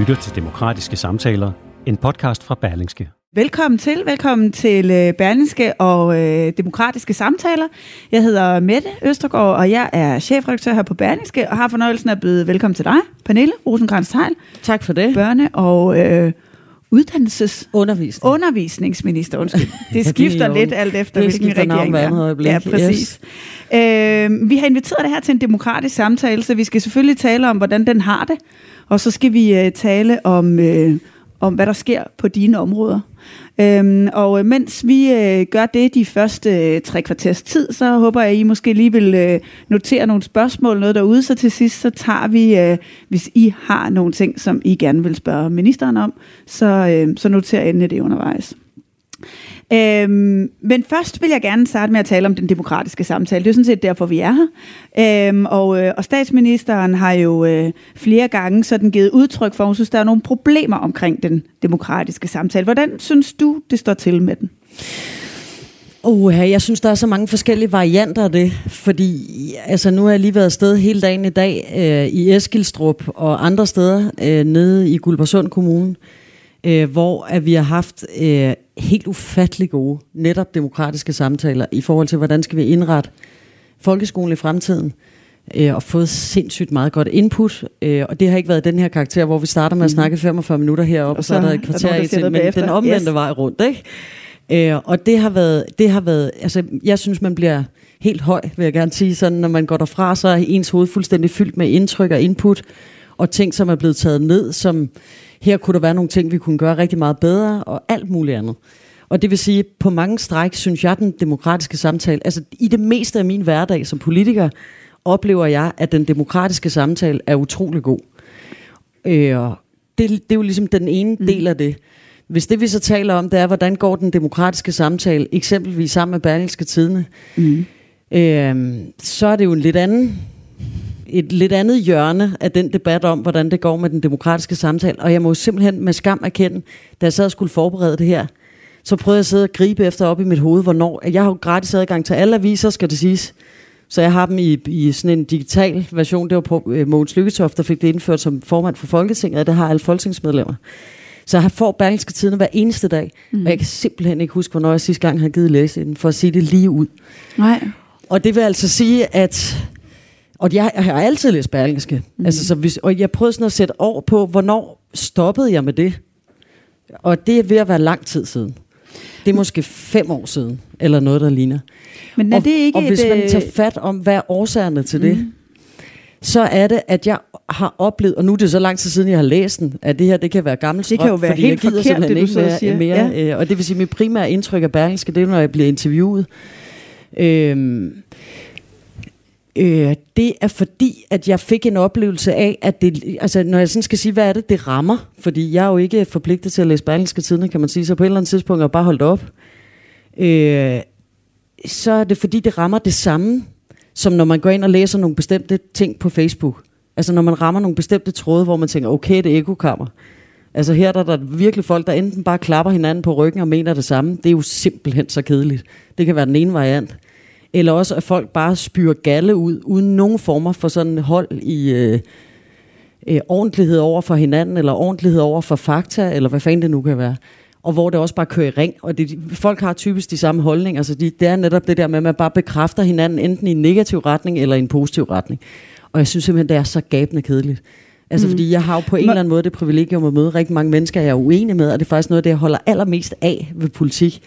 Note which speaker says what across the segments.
Speaker 1: Lytter til Demokratiske Samtaler, en podcast fra Berlingske.
Speaker 2: Velkommen til, velkommen til øh, Berlingske og øh, Demokratiske Samtaler. Jeg hedder Mette Østergaard, og jeg er chefredaktør her på Berlingske, og har fornøjelsen af at byde velkommen til dig, Pernille rosenkrantz teil
Speaker 3: Tak for det.
Speaker 2: børne- og øh, uddannelses
Speaker 3: Undervisning.
Speaker 2: undervisningsminister, undskyld. Det
Speaker 3: det er
Speaker 2: skifter
Speaker 3: jo-
Speaker 2: lidt alt efter,
Speaker 3: det
Speaker 2: hvilken regering det er.
Speaker 3: øjeblik.
Speaker 2: Ja, præcis. Øh, vi har inviteret det her til en demokratisk samtale, så vi skal selvfølgelig tale om, hvordan den har det, og så skal vi øh, tale om, øh, om, hvad der sker på dine områder. Øhm, og øh, mens vi øh, gør det de første øh, tre kvarters tid, så håber jeg, at I måske lige vil øh, notere nogle spørgsmål, noget derude, så til sidst så tager vi, øh, hvis I har nogle ting, som I gerne vil spørge ministeren om, så, øh, så noter endelig det undervejs. Øhm, men først vil jeg gerne starte med at tale om den demokratiske samtale. Det er jo sådan set derfor, vi er her. Øhm, og, øh, og statsministeren har jo øh, flere gange sådan givet udtryk for, at hun synes, der er nogle problemer omkring den demokratiske samtale. Hvordan synes du, det står til med den?
Speaker 3: Uh, jeg synes, der er så mange forskellige varianter af det, fordi altså, nu har jeg lige været afsted hele dagen i dag øh, i Eskilstrup og andre steder øh, nede i Guldborgsund Kommune, øh, hvor at vi har haft øh, helt ufattelig gode, netop demokratiske samtaler i forhold til, hvordan skal vi indrette folkeskolen i fremtiden, øh, og fået sindssygt meget godt input, øh, og det har ikke været den her karakter, hvor vi starter med at snakke 45 minutter heroppe, og, og så, er der et
Speaker 2: er
Speaker 3: kvarter i til, men
Speaker 2: bagefter.
Speaker 3: den omvendte
Speaker 2: Yes.
Speaker 3: vej rundt, ikke? Øh, og det har været, det har været, altså jeg synes, man bliver helt høj, vil jeg gerne sige, sådan når man går derfra, så er ens hoved fuldstændig fyldt med indtryk og input, og ting, som er blevet taget ned, som her kunne der være nogle ting, vi kunne gøre rigtig meget bedre, og alt muligt andet. Og det vil sige, på mange stræk, synes jeg, den demokratiske samtale, altså i det meste af min hverdag som politiker, oplever jeg, at den demokratiske samtale er utrolig god. Øh, det, det er jo ligesom den ene mm. del af det. Hvis det vi så taler om, det er, hvordan går den demokratiske samtale, eksempelvis sammen med Berlingske Tidene,
Speaker 2: Mm.
Speaker 3: øh, så er det jo en lidt anden, et lidt andet hjørne af den debat om, hvordan det går med den demokratiske samtale. Og jeg må simpelthen med skam erkende, da jeg sad og skulle forberede det her, så prøvede jeg at sidde og gribe efter op i mit hoved, hvornår... Jeg har jo gratis adgang til alle aviser, skal det siges. Så jeg har dem i, i sådan en digital version. Det var på øh, Mogens Lykketoft, der fik det indført som formand for Folketinget, og det har alle folketingsmedlemmer. Så jeg får Berlingske Tidene hver eneste dag, mm. og jeg kan simpelthen ikke huske, hvornår jeg sidste gang har givet læse den, for at sige det lige ud.
Speaker 2: Nej.
Speaker 3: Og det vil altså sige, at... Og jeg, jeg har altid læst Berlingske. Mm. Altså, så hvis, og jeg prøvede sådan at sætte år på, hvornår stoppede jeg med det? Og det er ved at være lang tid siden. Det er måske fem år siden, eller noget, der ligner.
Speaker 2: Men er
Speaker 3: og,
Speaker 2: det ikke
Speaker 3: og hvis
Speaker 2: et,
Speaker 3: man
Speaker 2: øh,
Speaker 3: tager fat om, hvad er årsagerne til det, så er det, at jeg har oplevet, og nu er det så lang tid siden, jeg har læst den, at det her, det kan være gammelt
Speaker 2: Det kan jo være helt
Speaker 3: jeg
Speaker 2: forkert, det du
Speaker 3: ikke
Speaker 2: og
Speaker 3: mere,
Speaker 2: siger.
Speaker 3: mere ja. øh, og det vil sige, at mit primære indtryk af Berlingske, det er, når jeg bliver interviewet. Øhm, Øh, det er fordi, at jeg fik en oplevelse af, at det, altså når jeg sådan skal sige, hvad er det, det rammer, fordi jeg er jo ikke forpligtet til at læse Berlingske Tidene, kan man sige, så på et eller andet tidspunkt er jeg bare holdt op. Øh, så er det fordi, det rammer det samme, som når man går ind og læser nogle bestemte ting på Facebook. Altså når man rammer nogle bestemte tråde, hvor man tænker, okay, det er ekokammer. Altså her der er der virkelig folk, der enten bare klapper hinanden på ryggen og mener det samme. Det er jo simpelthen så kedeligt. Det kan være den ene variant. Eller også, at folk bare spyrer galle ud, uden nogen former for sådan hold i øh, øh, ordentlighed over for hinanden, eller ordentlighed over for fakta, eller hvad fanden det nu kan være. Og hvor det også bare kører i ring. Og det, folk har typisk de samme holdninger, så de, det er netop det der med, at man bare bekræfter hinanden, enten i en negativ retning, eller i en positiv retning. Og jeg synes simpelthen, det er så gabende kedeligt. Altså, mm. fordi jeg har jo på en eller anden måde det privilegium at møde rigtig mange mennesker, jeg er uenig med, og det er faktisk noget af det, jeg holder allermest af ved politik.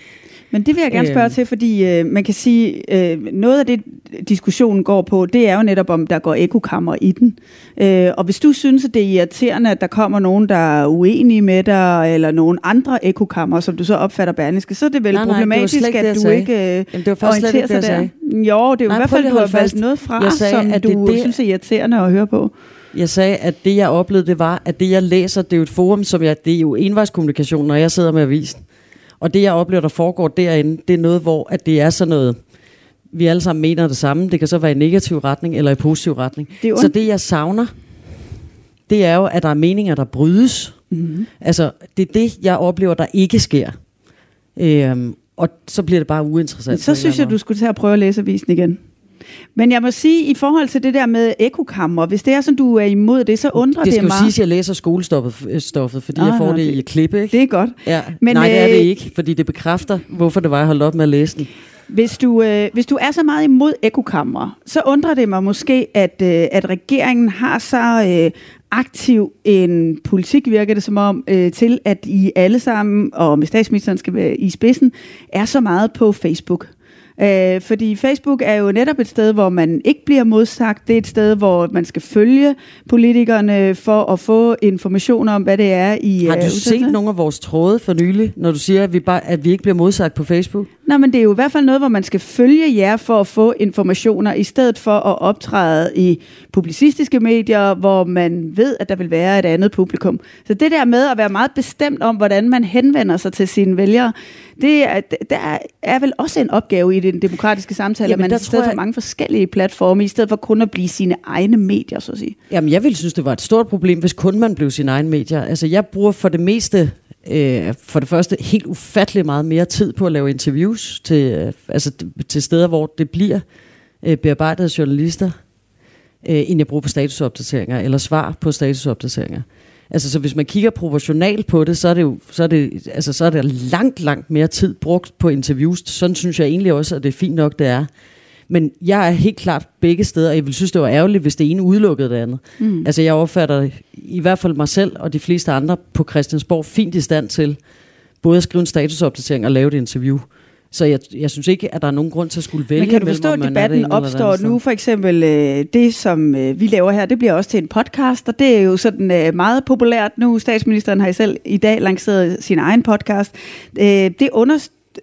Speaker 2: Men det vil jeg gerne spørge
Speaker 3: Øhm.
Speaker 2: til, fordi øh, man kan sige, øh, noget af det, diskussionen går på, det er jo netop, om der går ekokammer i den. Øh, og hvis du synes, at det er irriterende, at der kommer nogen, der er uenige med dig, eller nogen andre ekokammer, som du så opfatter Berlingske, så er det vel
Speaker 3: Nej, nej,
Speaker 2: problematisk,
Speaker 3: ikke det,
Speaker 2: at du ikke øh,
Speaker 3: Jamen, det var faktisk slet
Speaker 2: orienterer
Speaker 3: ikke
Speaker 2: sig der. Jo, det er jo
Speaker 3: Nej,
Speaker 2: i hvert fald, du har valgt noget fra,
Speaker 3: Jeg sagde,
Speaker 2: som
Speaker 3: at
Speaker 2: du
Speaker 3: det er det-
Speaker 2: synes er irriterende at høre på.
Speaker 3: Jeg sagde, at det jeg oplevede, det var, at det jeg læser, det er jo et forum, som jeg, det er jo envejskommunikation, når jeg sidder med avisen. Og det jeg oplever, der foregår derinde, det er noget, hvor at det er sådan noget, vi alle sammen mener det samme. Det kan så være i negativ retning eller i positiv retning.
Speaker 2: Det
Speaker 3: så det jeg savner, det er jo, at der er meninger, der brydes. Mm-hmm. Altså, det er det, jeg oplever, der ikke sker. Øhm, og så bliver det bare uinteressant.
Speaker 2: Så synes jeg, du skulle tage og prøve at læse avisen igen. Men jeg må sige, i forhold til det der med ekokammer, hvis det er sådan, du er imod det, så undrer
Speaker 3: Det
Speaker 2: det,
Speaker 3: skal jo
Speaker 2: mig.
Speaker 3: siges, at jeg læser skolestoffet, øh, fordi
Speaker 2: Ah,
Speaker 3: jeg får
Speaker 2: nå,
Speaker 3: det i klippe, ikke?
Speaker 2: Det er godt.
Speaker 3: Ja.
Speaker 2: Men,
Speaker 3: Men, Nej, det er det
Speaker 2: øh,
Speaker 3: ikke, fordi det bekræfter, hvorfor det var, jeg holdt op med at læse den.
Speaker 2: Hvis du, øh, hvis du er så meget imod ekokammer, så undrer det mig måske, at, øh, at regeringen har så øh, aktiv en politik, virker det som om, øh, til at I alle sammen, og med statsministeren skal være i spidsen, er så meget på Facebook. Øh, fordi Facebook er jo netop et sted, hvor man ikke bliver modsagt. Det er et sted, hvor man skal følge politikerne for at få information om, hvad det er, I
Speaker 3: Har
Speaker 2: øh,
Speaker 3: du
Speaker 2: udsat
Speaker 3: set nogle af vores tråde for nylig, når du siger, at vi, bare, at vi ikke bliver modsagt på Facebook?
Speaker 2: Nej, men det er jo i hvert fald noget, hvor man skal følge jer for at få informationer, i stedet for at optræde i publicistiske medier, hvor man ved, at der vil være et andet publikum. Så det der med at være meget bestemt om, hvordan man henvender sig til sine vælgere, det er, der er- vel også en opgave i den demokratiske samtale,
Speaker 3: Jamen,
Speaker 2: at man i stedet
Speaker 3: tror
Speaker 2: for
Speaker 3: jeg-
Speaker 2: mange forskellige platforme, i stedet for kun at blive sine egne medier, så at sige.
Speaker 3: Jamen, jeg ville synes, det var et stort problem, hvis kun man blev sin egen medier. Altså, jeg bruger for det meste, øh, for det første, helt ufattelig meget mere tid på at lave interviews til, øh, altså, til steder, hvor det bliver øh, bearbejdet af journalister, øh, end jeg bruger på statusopdateringer, eller svar på statusopdateringer. Altså, så hvis man kigger proportionalt på det, så er det jo så er det, altså, så er det langt, langt mere tid brugt på interviews. Sådan synes jeg egentlig også, at det er fint nok, det er. Men jeg er helt klart begge steder, og jeg vil synes, det var ærgerligt, hvis det ene udelukkede det andet. Mm. Altså, jeg opfatter i hvert fald mig selv og de fleste andre på Christiansborg fint i stand til både at skrive en statusopdatering og lave et interview. Så jeg, jeg synes ikke, at der er nogen grund til at skulle vælge
Speaker 2: Men kan du forstå, at debatten opstår nu? For eksempel øh, det, som øh, vi laver her, det bliver også til en podcast, og det er jo sådan øh, meget populært nu. Statsministeren har i selv i dag lanceret sin egen podcast. Øh, det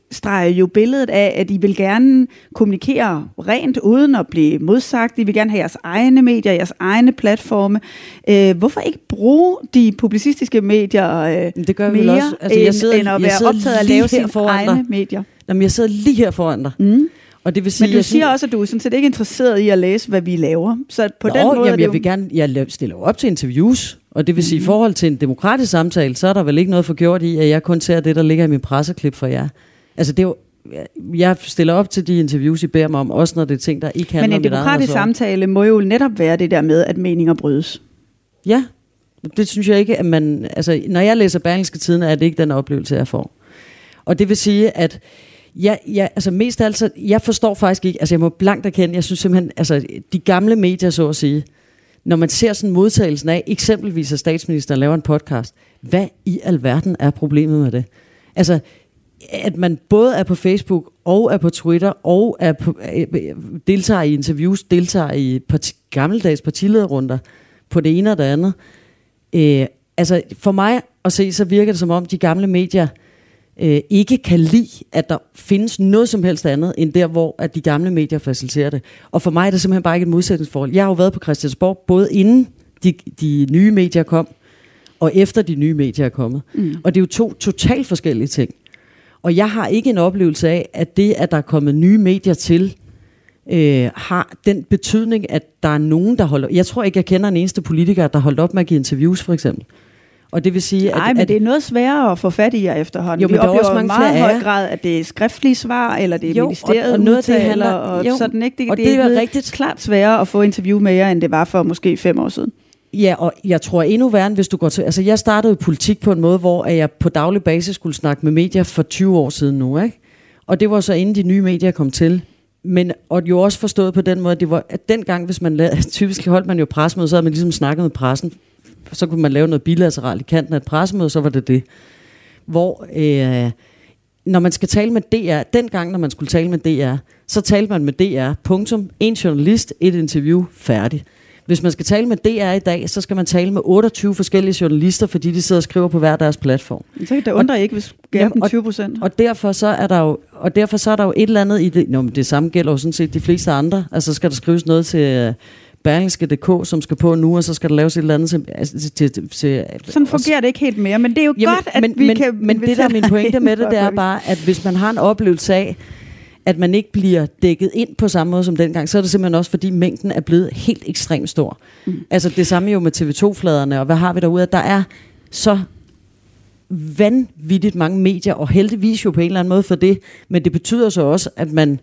Speaker 2: understreger jo billedet af, at I vil gerne kommunikere rent, uden at blive modsagt. I vil gerne have jeres egne medier, jeres egne platforme. Øh, hvorfor ikke bruge de publicistiske medier øh,
Speaker 3: det gør vi vel
Speaker 2: mere,
Speaker 3: også. Altså, jeg
Speaker 2: end,
Speaker 3: sidder-
Speaker 2: end at
Speaker 3: jeg
Speaker 2: være optaget af at lave sine egne
Speaker 3: dig.
Speaker 2: medier?
Speaker 3: Jamen, jeg sidder lige her foran dig.
Speaker 2: Mm.
Speaker 3: Og det vil sige,
Speaker 2: Men du
Speaker 3: jeg
Speaker 2: siger også, at du er sådan set ikke interesseret i at læse, hvad vi laver. Så på
Speaker 3: Nå,
Speaker 2: den måde
Speaker 3: jamen, jeg
Speaker 2: jo...
Speaker 3: vil gerne, jeg stiller op til interviews, og det vil sige,
Speaker 2: Mhm.
Speaker 3: i forhold til en demokratisk samtale, så er der vel ikke noget forgjort i, at jeg kun ser det, der ligger i min presseklip for jer. Altså, det er jo, jeg stiller op til de interviews, I beder mig om, også når det er ting, der ikke handler
Speaker 2: Men en
Speaker 3: om mit eget
Speaker 2: demokratisk samtale må jo netop være det der med, at meninger brydes.
Speaker 3: Ja, det synes jeg ikke, at man... Altså, når jeg læser Berlingske Tiden, er det ikke den oplevelse, jeg får. Og det vil sige, at jeg, jeg, altså mest af alt, så, jeg forstår faktisk ikke, altså jeg må blankt erkende, jeg synes simpelthen, altså de gamle medier, så at sige, når man ser sådan modtagelsen af, eksempelvis at statsministeren laver en podcast, hvad i alverden er problemet med det? Altså, at man både er på Facebook og er på Twitter og er på, øh, deltager i interviews, deltager i parti, gammeldags partilederrunder på det ene og det andet. Øh, altså for mig at se, så virker det som om de gamle medier øh, ikke kan lide, at der findes noget som helst andet, end der, hvor at de gamle medier faciliterer det. Og for mig er det simpelthen bare ikke et modsætningsforhold. Jeg har jo været på Christiansborg, både inden de, de nye medier kom, og efter de nye medier er kommet. Mm. Og det er jo to totalt forskellige ting. Og jeg har ikke en oplevelse af, at det, at der er kommet nye medier til, øh, har den betydning, at der er nogen, der holder... Jeg tror ikke, jeg kender en eneste politiker, der holdt op med at give interviews, for eksempel. Og det vil sige,
Speaker 2: Nej,
Speaker 3: at,
Speaker 2: men
Speaker 3: at
Speaker 2: det er noget sværere at få fat i jer efterhånden.
Speaker 3: Jo,
Speaker 2: Vi
Speaker 3: men der er
Speaker 2: oplever
Speaker 3: også
Speaker 2: i
Speaker 3: mange
Speaker 2: meget
Speaker 3: flere
Speaker 2: høj grad, at det er skriftlige svar, eller det er
Speaker 3: Jo, og-
Speaker 2: ministeriet
Speaker 3: og noget af det handler-
Speaker 2: og
Speaker 3: jo,
Speaker 2: sådan ikke. Det,
Speaker 3: og
Speaker 2: det,
Speaker 3: det er
Speaker 2: blevet
Speaker 3: rigtigt.
Speaker 2: klart sværere at få interview med jer, end det var for måske fem år siden.
Speaker 3: Ja, og jeg tror endnu værre, end hvis du går til... Altså, jeg startede politik på en måde, hvor at jeg på daglig basis skulle snakke med medier for 20 år siden nu, ikke? Og det var så inden de nye medier kom til. Men, og jo også forstået på den måde, at det var, at dengang, hvis man lavede, typisk holdt man jo pressemøde, så havde man ligesom snakket med pressen. Så kunne man lave noget bilateralt i kanten af et pressemøde, så var det det. Hvor, øh, når man skal tale med DR, dengang, når man skulle tale med DR, så talte man med DR, punktum, en journalist, et interview, færdig. Hvis man skal tale med DR i dag, så skal man tale med 28 forskellige journalister, fordi de sidder og skriver på hver deres platform.
Speaker 2: Så det undrer ikke, hvis
Speaker 3: og-
Speaker 2: 20 procent.
Speaker 3: Og derfor så er der jo, og derfor så er der jo et eller andet i det. Nå, men det samme gælder jo sådan set de fleste andre. Altså skal der skrives noget til øh, Berlingske.dk, som skal på nu, og så skal der laves et eller andet til... Altså, til, til, til
Speaker 2: Sådan fungerer det ikke helt mere, men det er jo
Speaker 3: Jamen,
Speaker 2: godt, at
Speaker 3: men,
Speaker 2: vi
Speaker 3: men,
Speaker 2: kan
Speaker 3: Men det, der er min pointe med det, det er bare, at hvis man har en oplevelse af, at man ikke bliver dækket ind på samme måde som dengang, så er det simpelthen også, fordi mængden er blevet helt ekstremt stor. Mm. Altså det samme jo med TV2-fladerne, og hvad har vi derude? Der er så vanvittigt mange medier, og heldigvis jo på en eller anden måde for det, men det betyder så også, at man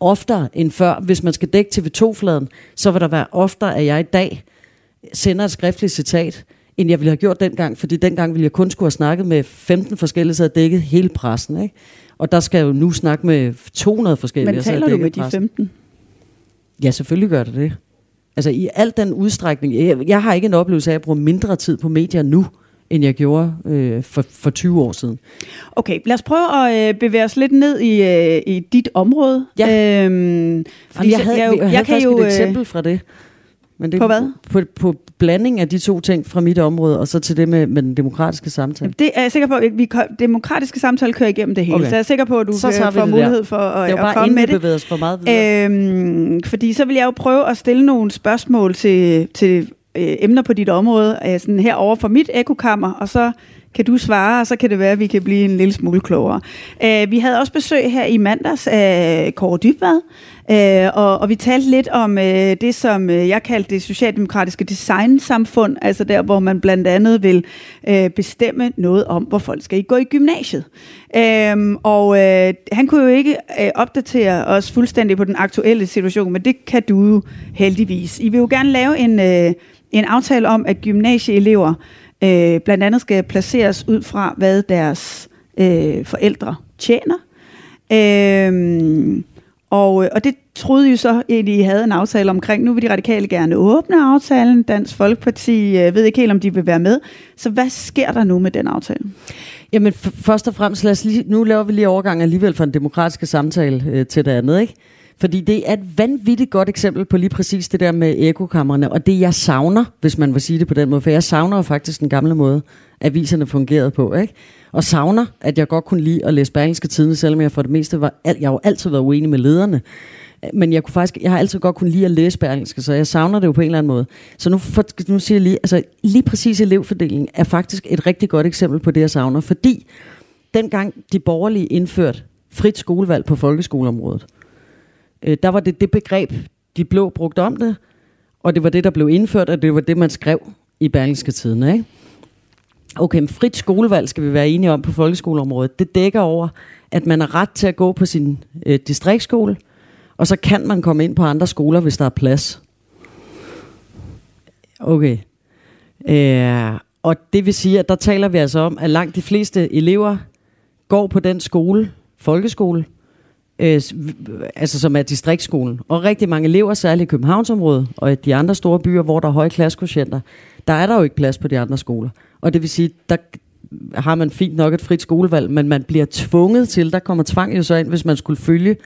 Speaker 3: oftere end før, hvis man skal dække TV2-fladen, så vil der være oftere, at jeg i dag sender et skriftligt citat, end jeg ville have gjort dengang, fordi dengang ville jeg kun skulle have snakket med 15 forskellige, så havde dækket hele pressen. Ikke? Og der skal jeg jo nu snakke med 200 forskellige.
Speaker 2: Men taler du med de
Speaker 3: pressen.
Speaker 2: 15?
Speaker 3: Ja, selvfølgelig gør det det. Altså i al den udstrækning. Jeg, jeg har ikke en oplevelse af, at jeg bruger mindre tid på medier nu, end jeg gjorde øh, for, for 20 år siden.
Speaker 2: Okay, lad os prøve at øh, bevæge os lidt ned i, øh, i dit område.
Speaker 3: Ja.
Speaker 2: Øhm,
Speaker 3: Fordi jeg
Speaker 2: så-
Speaker 3: havde, jeg,
Speaker 2: jo-
Speaker 3: jeg, havde faktisk et
Speaker 2: øh,
Speaker 3: eksempel fra det. Men det
Speaker 2: På hvad?
Speaker 3: På, på blanding af de to ting fra mit område, og så til det med, med den demokratiske samtale.
Speaker 2: Det er jeg sikker på, at vi demokratiske samtale kører igennem det hele,
Speaker 3: Okay.
Speaker 2: så jeg er sikker på, at du
Speaker 3: Så tager
Speaker 2: kan
Speaker 3: vi
Speaker 2: få
Speaker 3: det
Speaker 2: mulighed
Speaker 3: der.
Speaker 2: for at,
Speaker 3: det var
Speaker 2: at
Speaker 3: bare
Speaker 2: komme med det.
Speaker 3: os for meget videre.
Speaker 2: Øhm, fordi så vil jeg jo prøve at stille nogle spørgsmål til, til øh, emner på dit område, øh, sådan her over for mit ekokammer, og så kan du svare, og så kan det være, at vi kan blive en lille smule klogere. Øh, vi havde også besøg her i mandags af Kåre Dybvad, øh, og, og vi talte lidt om øh, det, som øh, jeg kaldte det socialdemokratiske designsamfund, altså der, hvor man blandt andet vil øh, bestemme noget om, hvor folk skal gå i gymnasiet. Øhm, og øh, han kunne jo ikke øh, opdatere os fuldstændig på den aktuelle situation, men det kan du jo heldigvis. I vil jo gerne lave en, øh, en aftale om, at gymnasieelever øh, blandt andet skal placeres ud fra, hvad deres øh, forældre tjener. Øh, og, øh, og det troede jo så, egentlig, I havde en aftale omkring. Nu vil de radikale gerne åbne aftalen. Dansk Folkeparti øh, ved ikke helt, om de vil være med. Så hvad sker der nu med den aftale?
Speaker 3: Jamen først og fremmest, lad os lige, nu laver vi lige overgang alligevel fra en demokratiske samtale øh, til det andet, ikke? Fordi det er et vanvittigt godt eksempel på lige præcis det der med ekokammerne, og det jeg savner, hvis man vil sige det på den måde, for jeg savner jo faktisk den gamle måde, aviserne fungerede på, ikke? Og savner, at jeg godt kunne lide at læse Berlingske Tidene, selvom jeg for det meste var, al- jeg har jo altid været uenig med lederne, men jeg, kunne faktisk, jeg har altid godt kunne lide at læse Berlingske, så jeg savner det jo på en eller anden måde. Så nu, for, nu siger jeg lige, altså lige præcis elevfordelingen er faktisk et rigtig godt eksempel på det, jeg savner, fordi dengang de borgerlige indførte frit skolevalg på folkeskoleområdet, øh, der var det det begreb, de blå brugte om det, og det var det, der blev indført, og det var det, man skrev i Berlingske Tiden. ikke? Okay, men frit skolevalg skal vi være enige om på folkeskoleområdet. Det dækker over, at man har ret til at gå på sin øh, distriktsskole, og så kan man komme ind på andre skoler, hvis der er plads. Okay. Øh, og det vil sige, at der taler vi altså om, at langt de fleste elever går på den skole, folkeskole, øh, altså som er distriktsskolen. Og rigtig mange elever, særligt i Københavnsområdet og i de andre store byer, hvor der er høje klassekvotienter, der er der jo ikke plads på de andre skoler. Og det vil sige, der har man fint nok et frit skolevalg, men man bliver tvunget til, der kommer tvang jo så ind, hvis man skulle følge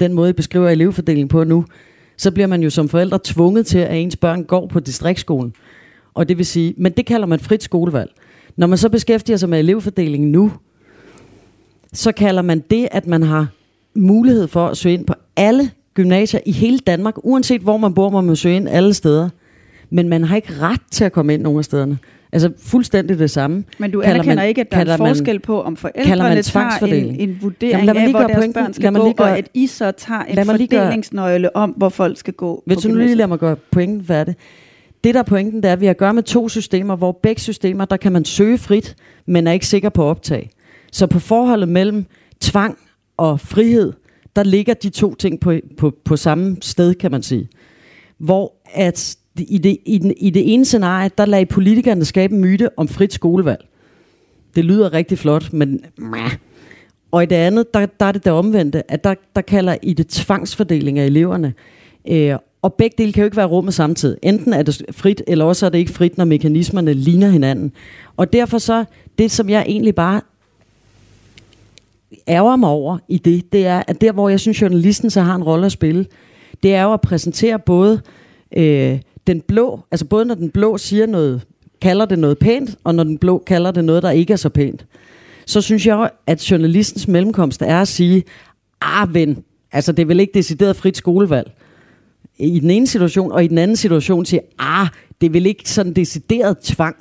Speaker 3: den måde, I beskriver elevfordelingen på nu, så bliver man jo som forældre tvunget til, at ens børn går på distriktsskolen. Og det vil sige, men det kalder man frit skolevalg. Når man så beskæftiger sig med elevfordelingen nu, så kalder man det, at man har mulighed for at søge ind på alle gymnasier i hele Danmark, uanset hvor man bor, må man søge ind alle steder. Men man har ikke ret til at komme ind nogen af stederne. Altså fuldstændig det samme.
Speaker 2: Men du
Speaker 3: Kalder
Speaker 2: anerkender
Speaker 3: man-
Speaker 2: ikke, at der er
Speaker 3: man-
Speaker 2: forskel på, om forældrene tager en, en vurdering
Speaker 3: Jamen,
Speaker 2: af, hvor deres
Speaker 3: pointen-
Speaker 2: børn skal gå,
Speaker 3: gøre-
Speaker 2: og at I så tager en fordelingsnøgle om, hvor folk skal gå
Speaker 3: Hvis
Speaker 2: på
Speaker 3: du nu lige lader mig gøre pointen færdig. Det der er pointen, det er, at vi har at gøre med to systemer, hvor begge systemer, der kan man søge frit, men er ikke sikker på optag. Så på forholdet mellem tvang og frihed, der ligger de to ting på, på, på samme sted, kan man sige. Hvor at i det, i, den, i det ene scenarie, der lagde politikerne skabe en myte om frit skolevalg. Det lyder rigtig flot, men. Og i det andet, der, der er det det omvendte, at der, der kalder I det tvangsfordeling af eleverne. Øh, og begge dele kan jo ikke være rummet samtidig. Enten er det frit, eller også er det ikke frit, når mekanismerne ligner hinanden. Og derfor så, det som jeg egentlig bare ærger mig over i det, det er, at der hvor jeg synes, journalisten så har en rolle at spille, det er jo at præsentere både øh, den blå, altså både når den blå siger noget, kalder det noget pænt, og når den blå kalder det noget, der ikke er så pænt. Så synes jeg jo, at journalistens mellemkomst er at sige, ah ven, altså det er vel ikke decideret frit skolevalg. i den ene situation, og i den anden situation siger, ah, det er vel ikke sådan decideret tvang.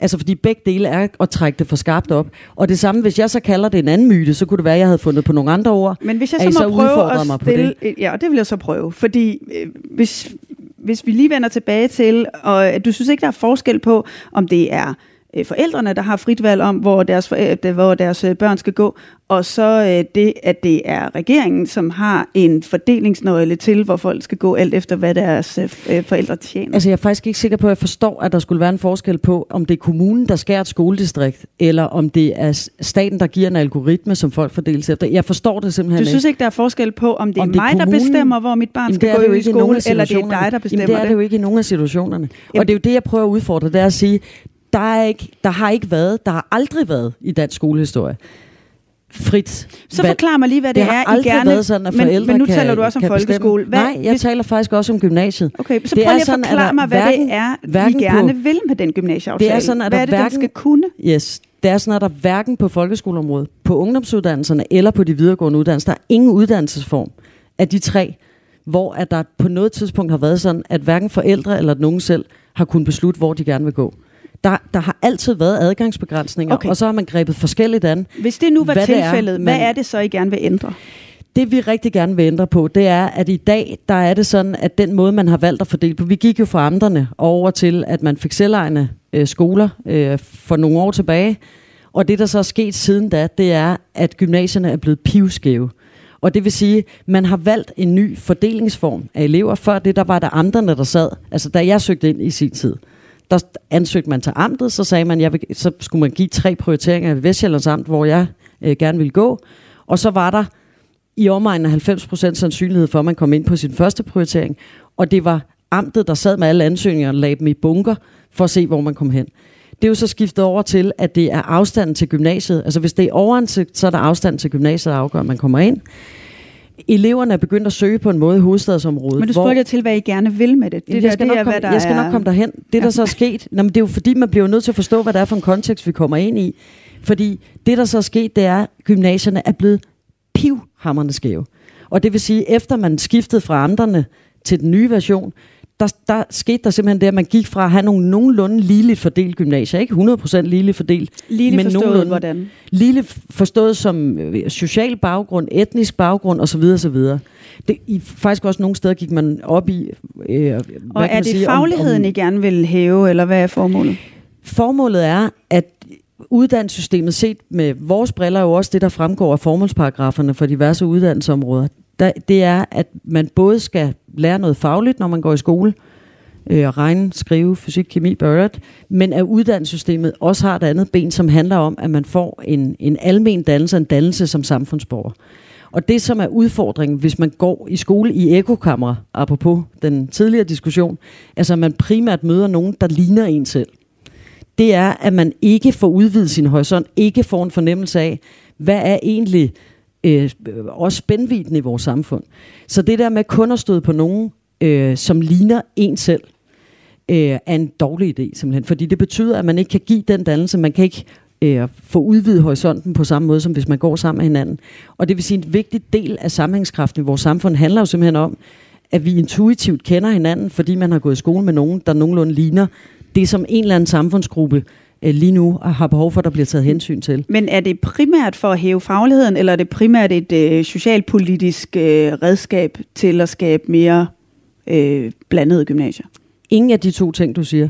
Speaker 3: Altså fordi begge dele er at trække det for skarpt op. Og det samme, hvis jeg så kalder det en anden myte, så kunne det være, at jeg havde fundet på nogle andre ord.
Speaker 2: Men hvis jeg
Speaker 3: at I
Speaker 2: så må prøve at
Speaker 3: mig på
Speaker 2: stille...
Speaker 3: det.
Speaker 2: Ja, det vil jeg så prøve. Fordi øh, hvis, hvis vi lige vender tilbage til, og du synes ikke, der er forskel på, om det er øh, forældrene, der har frit valg om, hvor deres, forældre, hvor deres øh, børn skal gå, og så øh, det, at det er regeringen, som har en fordelingsnøgle til, hvor folk skal gå alt efter, hvad deres øh, forældre tjener.
Speaker 3: Altså jeg er faktisk ikke sikker på, at jeg forstår, at der skulle være en forskel på, om det er kommunen, der skærer et skoledistrikt, eller om det er staten, der giver en algoritme, som folk fordeles efter. Jeg forstår det simpelthen
Speaker 2: du synes ikke, der er forskel på, om det er
Speaker 3: Om det er
Speaker 2: mig, der
Speaker 3: kommunen?
Speaker 2: bestemmer, hvor mit barn
Speaker 3: Jamen,
Speaker 2: skal
Speaker 3: er
Speaker 2: gå i
Speaker 3: ikke
Speaker 2: skole, eller det er dig, der bestemmer
Speaker 3: Jamen, det er det? jo ikke i nogen af situationerne.
Speaker 2: Jamen-
Speaker 3: Og det er jo det, jeg prøver at udfordre, det er at sige, der, er ikke, der har ikke været, der har aldrig været i dansk skolehistorie frit
Speaker 2: Så
Speaker 3: valg.
Speaker 2: forklar mig lige, hvad det,
Speaker 3: det har
Speaker 2: er, I
Speaker 3: aldrig
Speaker 2: gerne...
Speaker 3: været sådan, at
Speaker 2: men,
Speaker 3: forældre
Speaker 2: men nu
Speaker 3: kan,
Speaker 2: taler du også om folkeskole.
Speaker 3: Bestemme. Nej, jeg
Speaker 2: hvis,
Speaker 3: taler faktisk også om gymnasiet.
Speaker 2: Okay, så
Speaker 3: Det
Speaker 2: prøv lige at forklare mig, hvad
Speaker 3: hverken-
Speaker 2: det er, vi gerne
Speaker 3: på-
Speaker 2: vil med den gymnasieaftale.
Speaker 3: Det er sådan, at
Speaker 2: hvad
Speaker 3: der
Speaker 2: er det, den
Speaker 3: hverken-
Speaker 2: skal kunne?
Speaker 3: Yes. Det er sådan, at der hverken på folkeskoleområdet, på ungdomsuddannelserne eller på de videregående uddannelser, der er ingen uddannelsesform af de tre, hvor at der på noget tidspunkt har været sådan, at hverken forældre eller nogen selv har kunnet beslutte, hvor de gerne vil gå. Der, der har altid været adgangsbegrænsninger,
Speaker 2: Okay.
Speaker 3: og så har man grebet forskelligt an.
Speaker 2: Hvis det nu var
Speaker 3: hvad det er,
Speaker 2: tilfældet, hvad er det så, I gerne vil ændre?
Speaker 3: Det vi rigtig gerne vil ændre på, det er, at i dag, der er det sådan, at den måde, man har valgt at fordele på, vi gik jo fra amterne over til, at man fik selvejende øh, skoler øh, for nogle år tilbage, og det, der så er sket siden da, det er, at gymnasierne er blevet pivskæve. Og det vil sige, man har valgt en ny fordelingsform af elever. Før det, der var der amterne, der sad. Altså, da jeg søgte ind i sin tid, der ansøgte man til amtet, så sagde man, jeg vil, så skulle man give tre prioriteringer i Vestjyllands Amt, hvor jeg øh, gerne ville gå. Og så var der i omegnen af 90% sandsynlighed for, at man kom ind på sin første prioritering. Og det var amtet, der sad med alle ansøgninger og lagde dem i bunker, for at se, hvor man kom hen. Det er jo så skiftet over til, at det er afstanden til gymnasiet. Altså hvis det er overansigt, så er der afstanden til gymnasiet, der afgør, at man kommer ind. Eleverne er begyndt at søge på en måde i hovedstadsområdet.
Speaker 2: Men du
Speaker 3: hvor-
Speaker 2: spurgte jeg til, hvad I gerne vil med det. Det, der,
Speaker 3: jeg, skal
Speaker 2: det
Speaker 3: nok
Speaker 2: er,
Speaker 3: komme,
Speaker 2: der
Speaker 3: jeg skal
Speaker 2: er...
Speaker 3: nok komme derhen. Det, der så er sket, nå, men det er jo fordi, man bliver nødt til at forstå, hvad det er for en kontekst, vi kommer ind i. Fordi det, der så er sket, det er, at gymnasierne er blevet pivhammerne skæve. Og det vil sige, efter man skiftede fra amterne til den nye version, der, der skete der simpelthen det, at man gik fra at have nogle nogenlunde ligeligt fordelt gymnasier. Ikke 100% ligeligt fordelt,
Speaker 2: Lige
Speaker 3: men
Speaker 2: forstået,
Speaker 3: nogenlunde.
Speaker 2: hvordan.
Speaker 3: Lige forstået som øh, social baggrund, etnisk baggrund osv. osv. Det, i, faktisk også nogle steder gik man op i... Øh, hvad
Speaker 2: Og
Speaker 3: kan
Speaker 2: er
Speaker 3: man
Speaker 2: det
Speaker 3: sige, om-
Speaker 2: fagligheden,
Speaker 3: om,
Speaker 2: I gerne vil hæve, eller hvad er formålet?
Speaker 3: Formålet er, at uddannelsessystemet set med vores briller er jo også det, der fremgår af formålsparagraferne for diverse uddannelsesområder. Der, det er, at man både skal lære noget fagligt, når man går i skole, øh, regne, skrive, fysik, kemi, børret, men at uddannelsessystemet også har et andet ben, som handler om, at man får en, en almen dannelse, en dannelse som samfundsborger. Og det, som er udfordringen, hvis man går i skole i ekokammer, apropos den tidligere diskussion, altså at man primært møder nogen, der ligner en selv, det er, at man ikke får udvidet sin horisont, ikke får en fornemmelse af, hvad er egentlig øh, også spændviden i vores samfund. Så det der med kun at støde på nogen, øh, som ligner en selv, øh, er en dårlig idé simpelthen. Fordi det betyder, at man ikke kan give den dannelse, man kan ikke øh, få udvidet horisonten på samme måde, som hvis man går sammen med hinanden. Og det vil sige, at en vigtig del af sammenhængskraften i vores samfund handler jo simpelthen om, at vi intuitivt kender hinanden, fordi man har gået i skole med nogen, der nogenlunde ligner det, som en eller anden samfundsgruppe øh, lige nu har behov for, at der bliver taget hensyn til.
Speaker 2: Men er det primært for at hæve fagligheden, eller er det primært et øh, socialpolitisk øh, redskab til at skabe mere øh, blandede gymnasier?
Speaker 3: Ingen af de to ting, du siger.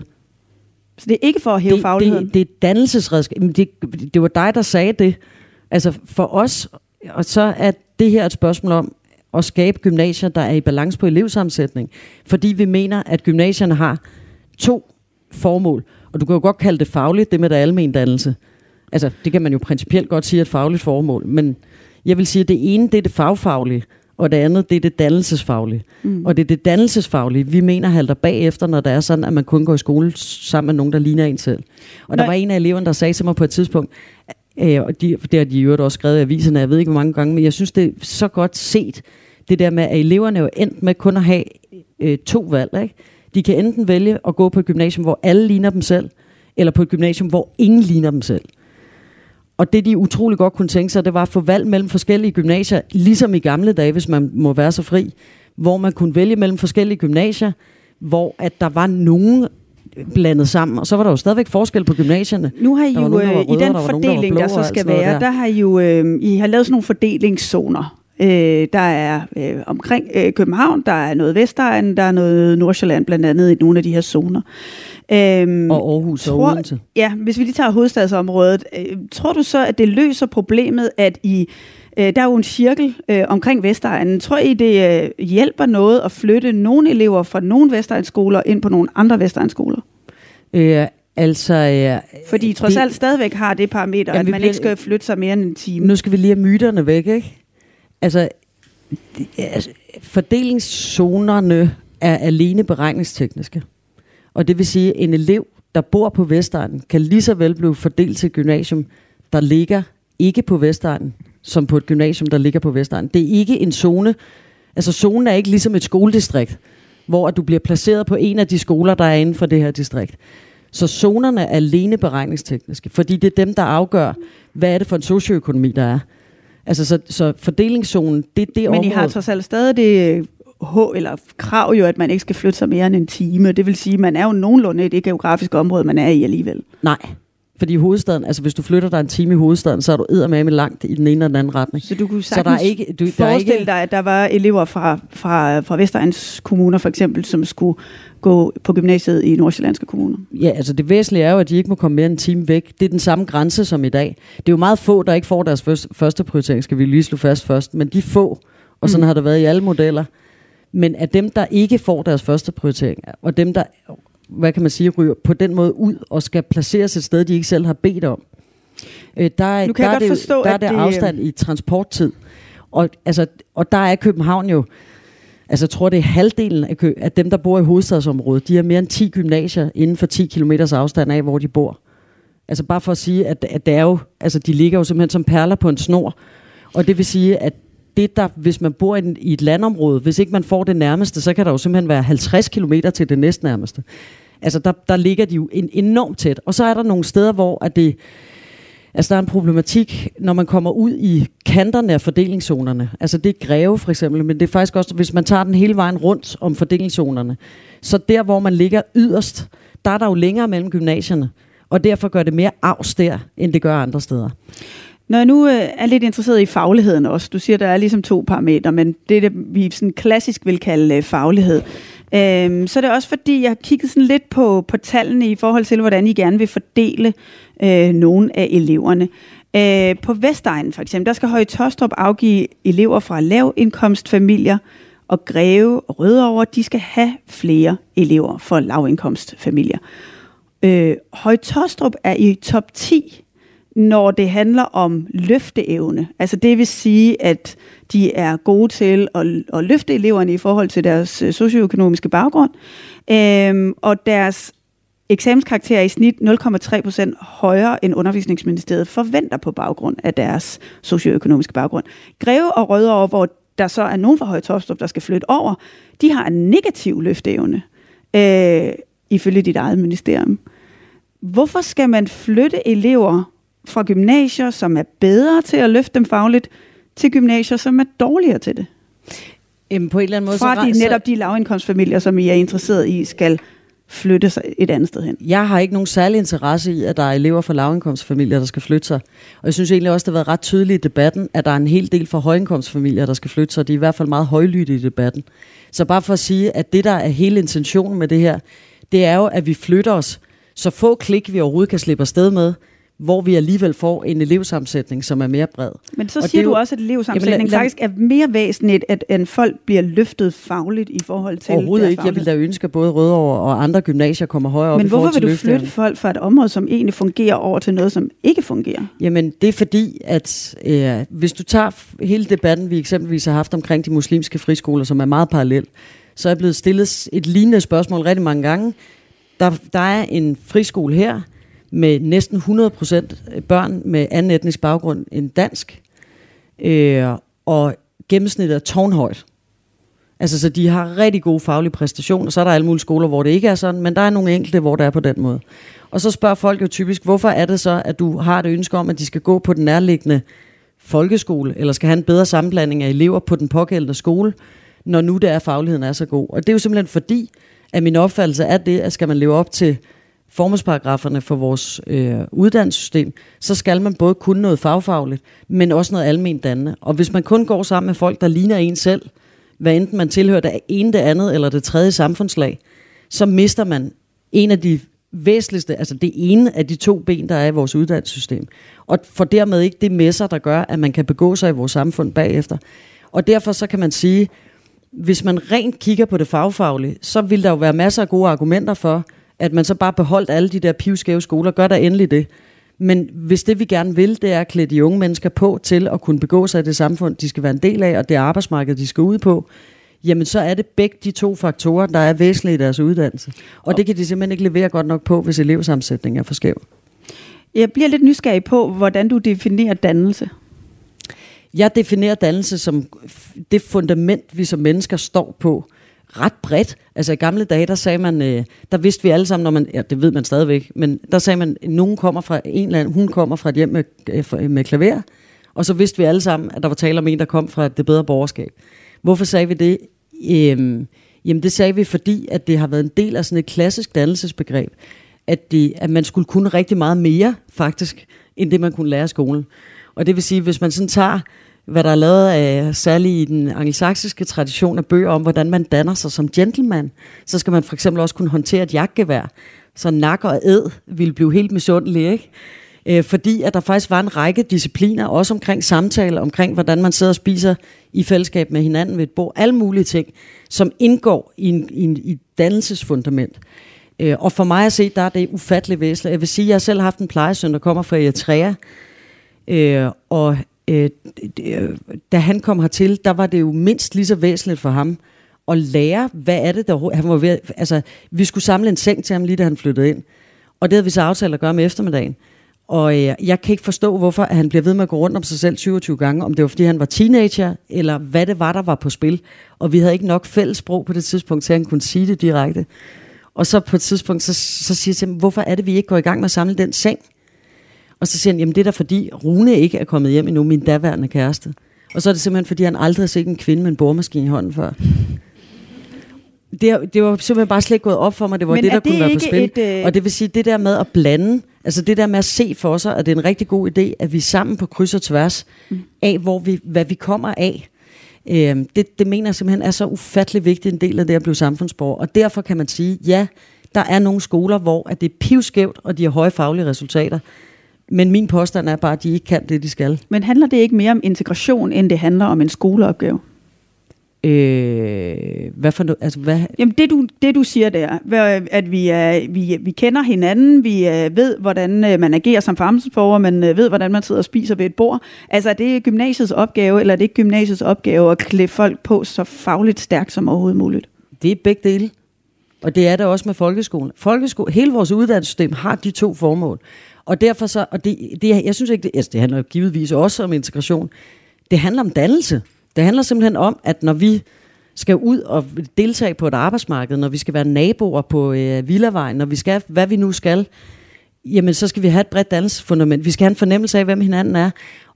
Speaker 2: Så det er ikke for at hæve
Speaker 3: det,
Speaker 2: fagligheden?
Speaker 3: det, det er dannelsesredskab. Men Det, det var dig, der sagde det. Altså for os, og så er det her et spørgsmål om at skabe gymnasier, der er i balance på elevsammensætning. Fordi vi mener, at gymnasierne har to formål. Og du kan jo godt kalde det fagligt, det med det almen dannelse. Altså, det kan man jo principielt godt sige er et fagligt formål. Men jeg vil sige, at det ene, det er det fagfaglige, og det andet, det er det dannelsesfaglige. Mm. Og det er det dannelsesfaglige, vi mener halter bagefter, når det er sådan, at man kun går i skole sammen med nogen, der ligner en selv. Og der
Speaker 2: Nej.
Speaker 3: var en af eleverne, der sagde til mig på et tidspunkt, øh, og de, det har de jo også skrevet i aviserne, jeg ved ikke hvor mange gange, men jeg synes, det er så godt set, det der med, at eleverne er jo endt med kun at have øh, to valg. Ikke? De kan enten vælge at gå på et gymnasium, hvor alle ligner dem selv, eller på et gymnasium, hvor ingen ligner dem selv. Og det, de utrolig godt kunne tænke sig, det var at få valg mellem forskellige gymnasier, ligesom i gamle dage, hvis man må være så fri, hvor man kunne vælge mellem forskellige gymnasier, hvor at der var nogen blandet sammen, og så var der jo stadigvæk forskel på gymnasierne.
Speaker 2: Nu har I jo
Speaker 3: nogen, der var
Speaker 2: øh, i den
Speaker 3: der var nogen, der
Speaker 2: fordeling, der så skal være,
Speaker 3: der.
Speaker 2: der har I jo øh, I har lavet sådan nogle fordelingszoner. Øh, der er øh, omkring øh, København, der er noget Vestegn, der er noget Nordsjælland, blandt andet i nogle af de her zoner. Øhm,
Speaker 3: Og Aarhus og
Speaker 2: tror-
Speaker 3: Odense.
Speaker 2: Ja, hvis vi lige tager hovedstadsområdet, øh, tror du så, at det løser problemet, at I, øh, der er jo en cirkel øh, omkring Vestegnen. Tror I, det øh, hjælper noget at flytte nogle elever fra nogle Vestegnsskoler ind på nogle andre Vestegnsskoler?
Speaker 3: Øh, altså, øh,
Speaker 2: Fordi I trods
Speaker 3: det-
Speaker 2: alt stadigvæk har det parameter,
Speaker 3: Jamen,
Speaker 2: at man
Speaker 3: bliver-
Speaker 2: ikke skal flytte sig mere end en time.
Speaker 3: Nu skal vi lige have myterne væk, ikke? Altså, altså, fordelingszonerne er alene beregningstekniske. Og det vil sige, at en elev, der bor på Vestegnen, kan lige så vel blive fordelt til et gymnasium, der ligger ikke på Vestegnen, som på et gymnasium, der ligger på Vestegnen. Det er ikke en zone. Altså, zonen er ikke ligesom et skoledistrikt, hvor du bliver placeret på en af de skoler, der er inden for det her distrikt. Så zonerne er alene beregningstekniske, fordi det er dem, der afgør, hvad er det for en socioøkonomi, der er. Altså, så, så fordelingszonen, det er det
Speaker 2: Men
Speaker 3: område.
Speaker 2: I har trods alt stadig det øh, H, eller krav jo, at man ikke skal flytte sig mere end en time. Det vil sige, at man er jo nogenlunde i det geografiske område, man er i alligevel.
Speaker 3: Nej, fordi i hovedstaden, altså hvis du flytter dig en time i hovedstaden, så er du eddermame langt i den ene eller den anden retning.
Speaker 2: Så du kunne
Speaker 3: Så der er ikke, du, der er
Speaker 2: forestille
Speaker 3: ikke,
Speaker 2: dig, at der var elever fra, fra, fra Vestegns kommuner for eksempel, som skulle gå på gymnasiet i Nordsjællandske kommuner.
Speaker 3: Ja, altså det væsentlige er jo, at de ikke må komme mere end en time væk. Det er den samme grænse som i dag. Det er jo meget få, der ikke får deres første, første prioritering, skal vi lige slå fast først. Men de få, og sådan
Speaker 2: Mm.
Speaker 3: har det været i alle modeller. Men af dem, der ikke får deres første prioritering, og dem, der, hvad kan man sige, ryger på den måde ud og skal placeres et sted, de ikke selv har bedt om, øh, der, er-
Speaker 2: Nu kan
Speaker 3: der,
Speaker 2: jeg
Speaker 3: er det,
Speaker 2: forstå,
Speaker 3: der er det
Speaker 2: det-
Speaker 3: afstand i transporttid. Og, altså, og der er København jo, altså jeg tror det er halvdelen af, kø, af dem, der bor i hovedstadsområdet, de har mere end 10 gymnasier inden for 10 km afstand af, hvor de bor. Altså bare for at sige, at, at det er jo, altså de ligger jo simpelthen som perler på en snor. Og det vil sige, at det der, hvis man bor i, i et landområde, hvis ikke man får det nærmeste, så kan der jo simpelthen være 50 km til det næstnærmeste. Altså der, der ligger de jo en, enormt tæt. Og så er der nogle steder, hvor at det, altså der er en problematik, når man kommer ud i kanterne af fordelingszonerne. Altså det er Greve for eksempel, men det er faktisk også, hvis man tager den hele vejen rundt om fordelingszonerne. Så der, hvor man ligger yderst, der er der jo længere mellem gymnasierne. Og derfor gør det mere afs der, end det gør andre steder.
Speaker 2: Når jeg nu øh, er lidt interesseret i fagligheden også, du siger, der er ligesom to parametre, men det er det, vi sådan klassisk vil kalde øh, faglighed. Øhm, så er det også fordi, jeg har kigget sådan lidt på, på tallene i forhold til, hvordan I gerne vil fordele øh, nogle af eleverne. Øh, på Vestegnen for eksempel, der skal Høje Tostrup afgive elever fra lavindkomstfamilier, og Greve og Rødovre, de skal have flere elever fra lavindkomstfamilier. Øh, Høje Tostrup er i top 10 når det handler om løfteevne. Altså det vil sige, at de er gode til at, at løfte eleverne i forhold til deres øh, socioøkonomiske baggrund, øhm, og deres eksamenskarakter er i snit 0,3 procent højere end undervisningsministeriet forventer på baggrund af deres socioøkonomiske baggrund. Greve og Rødovre, hvor der så er nogen fra Høje Tostrup, der skal flytte over, de har en negativ løfteevne, øh, ifølge dit eget ministerium. Hvorfor skal man flytte elever fra gymnasier, som er bedre til at løfte dem fagligt, til gymnasier, som er dårligere til det?
Speaker 3: Jamen, på en eller anden måde,
Speaker 2: Fra
Speaker 3: så,
Speaker 2: de,
Speaker 3: så,
Speaker 2: netop de lavindkomstfamilier, som I er interesseret i, skal flytte sig et andet sted hen.
Speaker 3: jeg har ikke nogen særlig interesse i, at der er elever fra lavindkomstfamilier, der skal flytte sig. Og jeg synes egentlig også, det har været ret tydeligt i debatten, at der er en hel del fra højindkomstfamilier, der skal flytte sig. De er i hvert fald meget højlytte i debatten. Så bare for at sige, at det, der er hele intentionen med det her, det er jo, at vi flytter os så få klik, vi overhovedet kan slippe afsted med, hvor vi alligevel får en elevsammensætning, som er mere bred.
Speaker 2: Men så
Speaker 3: Og
Speaker 2: siger du
Speaker 3: jo-
Speaker 2: også, at elevsammensætning
Speaker 3: Jamen, lad- lad-
Speaker 2: faktisk er mere væsentligt, at, at folk bliver løftet fagligt i forhold til
Speaker 3: Overhovedet ikke. Jeg vil
Speaker 2: faglighed.
Speaker 3: da ønske, at både Rødovre og andre gymnasier kommer højere op
Speaker 2: Men
Speaker 3: i
Speaker 2: hvorfor vil du
Speaker 3: løfteevnen.
Speaker 2: flytte folk fra et område, som egentlig fungerer, over til noget, som ikke fungerer?
Speaker 3: Jamen, det er fordi, at øh, hvis du tager hele debatten, vi eksempelvis har haft omkring de muslimske friskoler, som er meget parallel, så er jeg blevet stillet et lignende spørgsmål rigtig mange gange. Der, der er en friskole her med næsten 100% børn med anden etnisk baggrund end dansk, øh, og gennemsnittet er tårnhøjt. Altså, så de har rigtig gode faglige præstationer. Så er der alle mulige skoler, hvor det ikke er sådan, men der er nogle enkelte, hvor det er på den måde. Og så spørger folk jo typisk, hvorfor er det så, at du har et ønske om, at de skal gå på den nærliggende folkeskole, eller skal have en bedre sammenblanding af elever på den pågældende skole, når nu det er, at fagligheden er så god. Og det er jo simpelthen fordi, at min opfattelse er det, at skal man leve op til formålsparagraferne for vores øh, uddannelsessystem, så skal man både kunne noget fagfagligt, men også noget almindeligt dannende. Og hvis man kun går sammen med folk, der ligner en selv, hvad enten man tilhører det ene, det andet eller det tredje samfundslag, så mister man en af de væsentligste, altså det ene af de to ben, der er i vores uddannelsessystem. Og for dermed ikke det med sig, der gør, at man kan begå sig i vores samfund bagefter. Og derfor så kan man sige, hvis man rent kigger på det fagfaglige, så vil der jo være masser af gode argumenter for, at man så bare beholdt alle de der pivskæve skoler. Gør der endelig det. Men hvis det vi gerne vil, det er at klæde de unge mennesker på til at kunne begå sig i det samfund, de skal være en del af, og det arbejdsmarked, de skal ud på, jamen så er det begge de to faktorer, der er væsentlige i deres uddannelse. Og det kan de simpelthen ikke levere godt nok på, hvis elevsammensætningen er for skæv.
Speaker 2: Jeg bliver lidt nysgerrig på, hvordan du definerer dannelse.
Speaker 3: Jeg definerer dannelse som det fundament, vi som mennesker står på, ret bredt. Altså i gamle dage, der sagde man, øh, der vidste vi alle sammen, når man, ja, det ved man stadigvæk, men der sagde man, at nogen kommer fra en eller anden, hun kommer fra et hjem med, øh, med klaver, og så vidste vi alle sammen, at der var tale om en, der kom fra det bedre borgerskab. Hvorfor sagde vi det? Øhm, jamen det sagde vi, fordi at det har været en del af sådan et klassisk dannelsesbegreb, at, det, at man skulle kunne rigtig meget mere, faktisk, end det man kunne lære i skolen. Og det vil sige, hvis man sådan tager hvad der er lavet af, særligt i den angelsaksiske tradition af bøger om, hvordan man danner sig som gentleman, så skal man for eksempel også kunne håndtere et jagtgevær. Så nak og æd ville blive helt misundelig, ikke? Øh, fordi at der faktisk var en række discipliner, også omkring samtale, omkring hvordan man sidder og spiser i fællesskab med hinanden ved et bord, alle mulige ting, som indgår i, en, i, en, i dannelsesfundament. Øh, og for mig at se, der er det ufatteligt væsentligt. Jeg vil sige, at jeg selv har haft en plejesøn, der kommer fra Eritrea, øh, og Øh, øh, da han kom hertil, der var det jo mindst lige så væsentligt for ham at lære, hvad er det, der han var ved, altså, vi skulle samle en seng til ham, lige da han flyttede ind. Og det havde vi så aftalt at gøre med eftermiddagen. Og øh, jeg kan ikke forstå, hvorfor han bliver ved med at gå rundt om sig selv 27 gange, om det var, fordi han var teenager, eller hvad det var, der var på spil. Og vi havde ikke nok fælles sprog på det tidspunkt, til at han kunne sige det direkte. Og så på et tidspunkt, så, så siger jeg til ham, hvorfor er det, vi ikke går i gang med at samle den seng? Og så siger han, jamen det er da fordi Rune ikke er kommet hjem endnu, min daværende kæreste. Og så er det simpelthen, fordi han aldrig har set en kvinde med en boremaskine i hånden før. Det, det var simpelthen bare slet ikke gået op for mig, det var Men det, der det kunne være på spil. Et, øh... Og det vil sige, det der med at blande, altså det der med at se for sig, at det er en rigtig god idé, at vi sammen på kryds og tværs mm. af, hvor vi, hvad vi kommer af, øh, det, det mener jeg simpelthen er så ufattelig vigtig en del af det at blive samfundsborger. Og derfor kan man sige, ja, der er nogle skoler, hvor at det er pivskævt, og de har høje faglige resultater. Men min påstand er bare, at de ikke kan det, de skal.
Speaker 2: Men handler det ikke mere om integration, end det handler om en skoleopgave?
Speaker 3: Øh, hvad for noget? Altså, hvad?
Speaker 2: Jamen det du, det du siger der, at vi, er, vi, vi kender hinanden, vi ved, hvordan øh, man agerer som fremtidsborger, man øh, ved, hvordan man sidder og spiser ved et bord. Altså er det gymnasiets opgave, eller er det ikke gymnasiets opgave at klæde folk på så fagligt stærkt som overhovedet muligt?
Speaker 3: Det er begge dele. Og det er det også med folkeskolen. Folkeskole, hele vores uddannelsessystem har de to formål. Og derfor så, og det, det, jeg synes ikke, det, altså det handler givetvis også om integration. Det handler om dannelse. Det handler simpelthen om, at når vi skal ud og deltage på et arbejdsmarked, når vi skal være naboer på øh, Villavejen, når vi skal, hvad vi nu skal, jamen så skal vi have et bredt dannelsesfundament. Vi skal have en fornemmelse af, hvem hinanden er.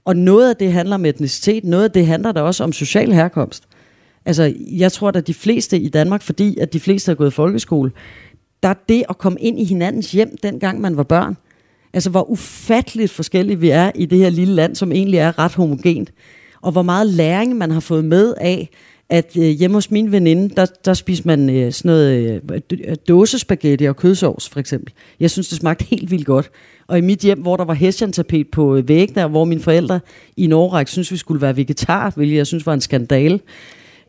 Speaker 3: Og noget af det handler om etnicitet, noget af det handler der også om social herkomst. Altså, jeg tror, at de fleste i Danmark, fordi at de fleste har gået i folkeskole, der er det at komme ind i hinandens hjem, dengang man var børn, Altså, hvor ufatteligt forskellige vi er i det her lille land, som egentlig er ret homogent. Og hvor meget læring man har fået med af, at øh, hjemme hos min veninde, der, der spiser man øh, sådan noget øh, dåsespaghetti og kødsovs, for eksempel. Jeg synes, det smagte helt vildt godt. Og i mit hjem, hvor der var hessian-tapet på øh, væggene, hvor mine forældre i Norge synes, vi skulle være vegetar, hvilket jeg synes var en skandale,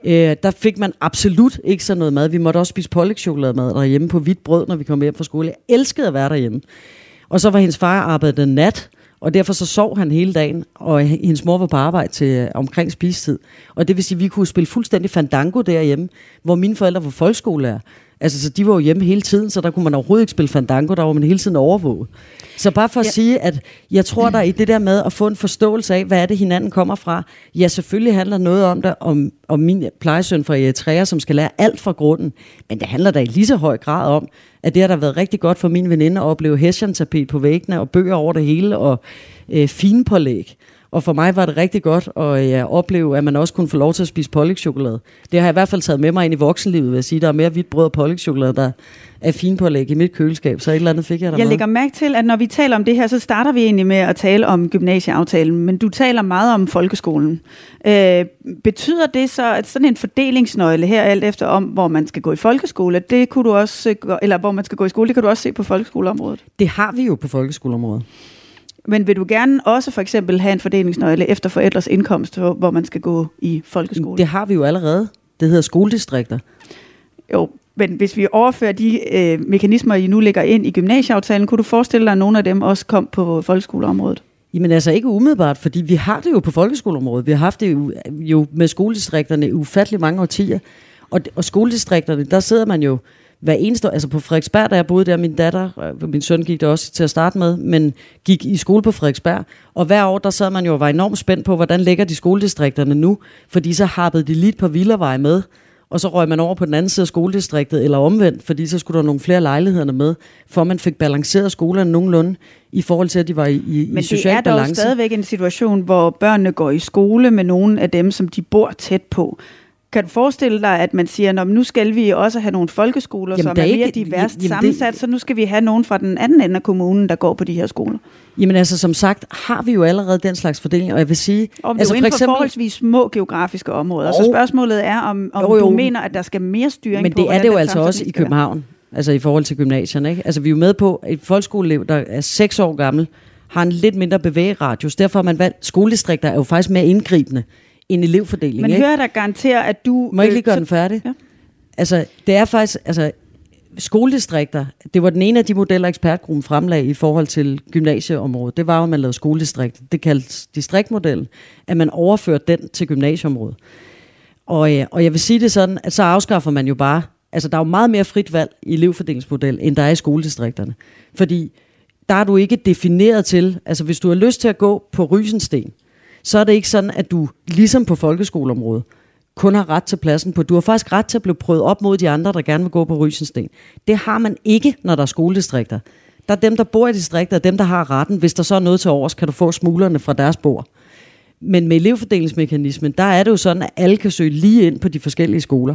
Speaker 3: øh, der fik man absolut ikke sådan noget mad. Vi måtte også spise pålægtschokolademad derhjemme på hvidt brød, når vi kom hjem fra skole. Jeg elskede at være derhjemme. Og så var hendes far arbejdet nat, og derfor så sov han hele dagen, og hendes mor var på arbejde til øh, omkring spisetid. Og det vil sige, at vi kunne spille fuldstændig fandango derhjemme, hvor mine forældre var folkeskolelærer. Altså, så de var jo hjemme hele tiden, så der kunne man overhovedet ikke spille fandango, der var man hele tiden overvåget. Så bare for at ja. sige, at jeg tror, der i det der med at få en forståelse af, hvad er det hinanden kommer fra. Ja, selvfølgelig handler noget om det, om, om min plejesøn fra Eritrea, som skal lære alt fra grunden. Men det handler da i lige så høj grad om, at det har da været rigtig godt for min veninde at opleve hessian på væggene og bøger over det hele og øh, finpålæg Og for mig var det rigtig godt at ja, opleve, at man også kunne få lov til at spise pålægtschokolade. Det har jeg i hvert fald taget med mig ind i voksenlivet, vil jeg sige. Der er mere hvidt brød og pålægtschokolade, der er at lægge i mit køleskab, så et eller andet fik jeg der
Speaker 2: Jeg
Speaker 3: med.
Speaker 2: lægger mærke til, at når vi taler om det her, så starter vi egentlig med at tale om gymnasieaftalen, men du taler meget om folkeskolen. Øh, betyder det så, at sådan en fordelingsnøgle her, alt efter om, hvor man skal gå i folkeskole, det kunne du også, øh, eller hvor man skal gå i skole, det kan du også se på folkeskoleområdet?
Speaker 3: Det har vi jo på folkeskoleområdet.
Speaker 2: Men vil du gerne også for eksempel have en fordelingsnøgle efter forældres indkomst, hvor man skal gå i folkeskole?
Speaker 3: Det har vi jo allerede. Det hedder skoledistrikter.
Speaker 2: Jo, men hvis vi overfører de øh, mekanismer, I nu lægger ind i gymnasieaftalen, kunne du forestille dig, at nogle af dem også kom på folkeskoleområdet?
Speaker 3: Jamen altså ikke umiddelbart, fordi vi har det jo på folkeskoleområdet. Vi har haft det jo, jo med skoledistrikterne i ufattelig mange årtier. Og, og skoledistrikterne, der sidder man jo hver eneste altså på Frederiksberg, da jeg boede der, min datter, øh, min søn gik der også til at starte med, men gik i skole på Frederiksberg. Og hver år, der sad man jo og var enormt spændt på, hvordan ligger de skoledistrikterne nu, fordi så harpede de lidt på Villavej med, og så røg man over på den anden side af skoledistriktet, eller omvendt, fordi så skulle der nogle flere lejlighederne med, for man fik balanceret skolerne nogenlunde, i forhold til, at de var i, i,
Speaker 2: Men
Speaker 3: i
Speaker 2: det
Speaker 3: social
Speaker 2: er dog
Speaker 3: balance.
Speaker 2: stadigvæk en situation, hvor børnene går i skole med nogle af dem, som de bor tæt på. Kan du forestille dig, at man siger, at nu skal vi også have nogle folkeskoler,
Speaker 3: Jamen,
Speaker 2: som er
Speaker 3: er
Speaker 2: mere
Speaker 3: ikke-
Speaker 2: diverst
Speaker 3: jamen, det-
Speaker 2: sammensat, så nu skal vi have nogen fra den anden ende af kommunen, der går på de her skoler.
Speaker 3: Jamen altså, som sagt, har vi jo allerede den slags fordeling, og jeg vil sige...
Speaker 2: Og det
Speaker 3: altså,
Speaker 2: er jo for, for forholdsvis små geografiske områder. Så
Speaker 3: Jo.
Speaker 2: spørgsmålet er, om, om
Speaker 3: Jo, jo.
Speaker 2: du mener, at der skal mere styring
Speaker 3: Men
Speaker 2: på,
Speaker 3: det er det jo altså også i. København, altså i forhold til gymnasierne. Ikke? Altså vi er jo med på, at et folkeskoleelev, der er 6 år gammel, har en lidt mindre bevægeradius. Derfor har man valgt, skoledistrikter er jo faktisk mere indgribende end elevfordeling.
Speaker 2: Men
Speaker 3: ikke?
Speaker 2: hører der garantere, at du...
Speaker 3: Må jeg ikke lige
Speaker 2: øh,
Speaker 3: gøre
Speaker 2: så-
Speaker 3: den færdig?
Speaker 2: Ja.
Speaker 3: Altså, det er faktisk, altså, skoledistrikter, det var den ene af de modeller, ekspertgruppen fremlagde i forhold til gymnasieområdet. Det var jo, at man lavede skoledistrikter. Det kaldes distriktmodellen, at man overførte den til gymnasieområdet. Og, øh, og jeg vil sige det sådan, at så afskaffer man jo bare, altså der er jo meget mere frit valg i elevfordelingsmodel, end der er i skoledistrikterne. Fordi der er du ikke defineret til, altså hvis du har lyst til at gå på Rysensten, så er det ikke sådan, at du ligesom på folkeskoleområdet, kun har ret til pladsen på. Du har faktisk ret til at blive prøvet op mod de andre, der gerne vil gå på Rysensten. Det har man ikke, når der er skoledistrikter. Der er dem, der bor i distrikter, og dem, der har retten. Hvis der så er noget til overs, kan du få smuglerne fra deres bord. Men med elevfordelingsmekanismen, der er det jo sådan, at alle kan søge lige ind på de forskellige skoler.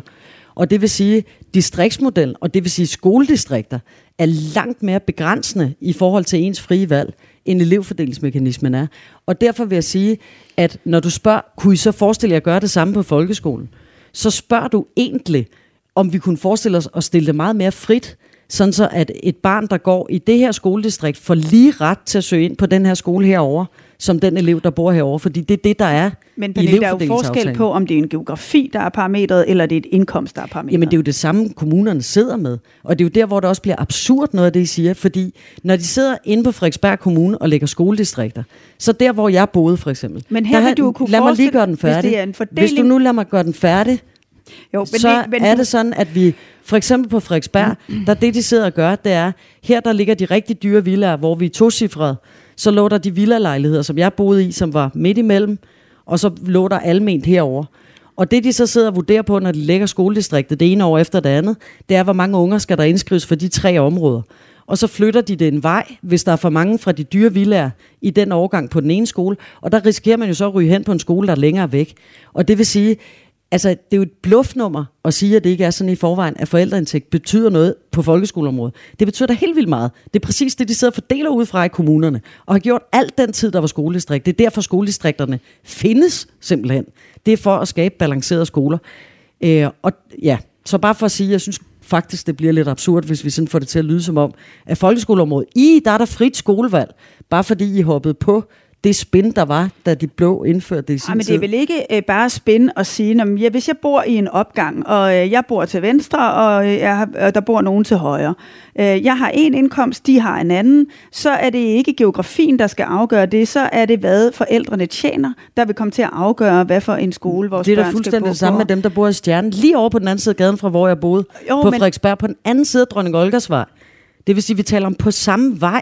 Speaker 3: Og det vil sige, distriktsmodellen, og det vil sige skoledistrikter, er langt mere begrænsende i forhold til ens frie valg, end elevfordelingsmekanismen er. Og derfor vil jeg sige, at når du spørger, kunne I så forestille jer at gøre det samme på folkeskolen? Så spørger du egentlig, om vi kunne forestille os at stille det meget mere frit, sådan så at et barn, der går i det her skoledistrikt, får lige ret til at søge ind på den her skole herover, som den elev, der bor herover, fordi det er det, der er
Speaker 2: Men
Speaker 3: i
Speaker 2: Pernille, der er jo forskel på, om det er en geografi, der er parametret, eller det er et indkomst, der er parametret.
Speaker 3: Jamen det er jo det samme, kommunerne sidder med. Og det er jo der, hvor det også bliver absurd noget af det, I siger. Fordi når de sidder inde på Frederiksberg Kommune og lægger skoledistrikter, så der, hvor jeg boede for eksempel.
Speaker 2: Men her
Speaker 3: der
Speaker 2: vil du kunne
Speaker 3: Lad mig lige gøre den
Speaker 2: hvis
Speaker 3: færdig.
Speaker 2: det er en
Speaker 3: hvis
Speaker 2: fordeling-
Speaker 3: du nu lader mig gøre den færdig,
Speaker 2: jo, men
Speaker 3: så
Speaker 2: det, men
Speaker 3: er det sådan, at vi, for eksempel på Frederiksberg, der det, de sidder og gør, det er, her der ligger de rigtig dyre villaer, hvor vi er tocifrede, så lå der de villalejligheder, som jeg boede i, som var midt imellem, og så lå der alment herover. Og det, de så sidder og vurderer på, når de lægger skoledistriktet det ene år efter det andet, det er, hvor mange unger skal der indskrives for de tre områder. Og så flytter de det en vej, hvis der er for mange fra de dyre villaer i den overgang på den ene skole. Og der risikerer man jo så at ryge hen på en skole, der er længere væk. Og det vil sige, Altså, det er jo et bluffnummer at sige, at det ikke er sådan i forvejen, at forældreindtægt betyder noget på folkeskoleområdet. Det betyder da helt vildt meget. Det er præcis det, de sidder og fordeler ud fra i kommunerne, og har gjort alt den tid, der var skoledistrikt. Det er derfor, skoledistrikterne findes simpelthen. Det er for at skabe balancerede skoler. Øh, og ja, så bare for at sige, jeg synes faktisk, det bliver lidt absurd, hvis vi sådan får det til at lyde som om, at folkeskoleområdet, i der er der frit skolevalg, bare fordi I hoppede på det spin, der var, da de blå indførte det i sin
Speaker 2: Ej, men det er vel ikke øh, bare spændende at sige, at ja, hvis jeg bor i en opgang, og øh, jeg bor til venstre, og, øh, jeg har, og der bor nogen til højre. Øh, jeg har en indkomst, de har en anden, så er det ikke geografien, der skal afgøre det, så er det, hvad forældrene tjener, der vil komme til at afgøre, hvad for en skole vores
Speaker 3: Det er da
Speaker 2: børn skal
Speaker 3: fuldstændig
Speaker 2: gå
Speaker 3: det samme med dem, der bor i Stjernen, lige over på den anden side af gaden fra, hvor jeg boede,
Speaker 2: Jo,
Speaker 3: på
Speaker 2: men-
Speaker 3: Frederiksberg, på den anden side af Dronning Olgers vej. Det vil sige, at vi taler om på samme vej.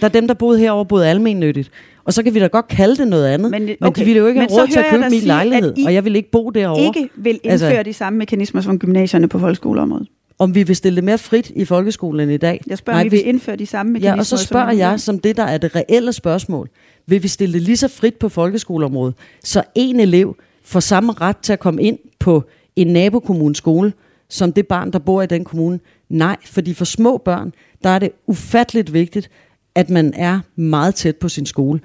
Speaker 3: Der er dem, der boede herovre, boede almennyttigt. Og så kan vi da godt kalde det noget andet.
Speaker 2: Men- okay.
Speaker 3: men de ville jo ikke
Speaker 2: Men
Speaker 3: have råd til at købe min
Speaker 2: sige,
Speaker 3: lejlighed,
Speaker 2: I
Speaker 3: og jeg ville ikke bo derovre.
Speaker 2: ikke vil indføre
Speaker 3: Altså-
Speaker 2: de samme mekanismer som gymnasierne på folkeskoleområdet.
Speaker 3: om vi vil stille det mere frit i folkeskolen end i dag.
Speaker 2: Jeg spørger, om vi vil indføre de samme mekanismer.
Speaker 3: Ja, og så spørger jeg, som det, der er det reelle spørgsmål, vil vi stille det lige så frit på folkeskoleområdet, så en elev får samme ret til at komme ind på en nabokommunes skole, som det barn, der bor i den kommune? Nej, fordi for små børn, der er det ufatteligt vigtigt, at man er meget tæt på sin skole.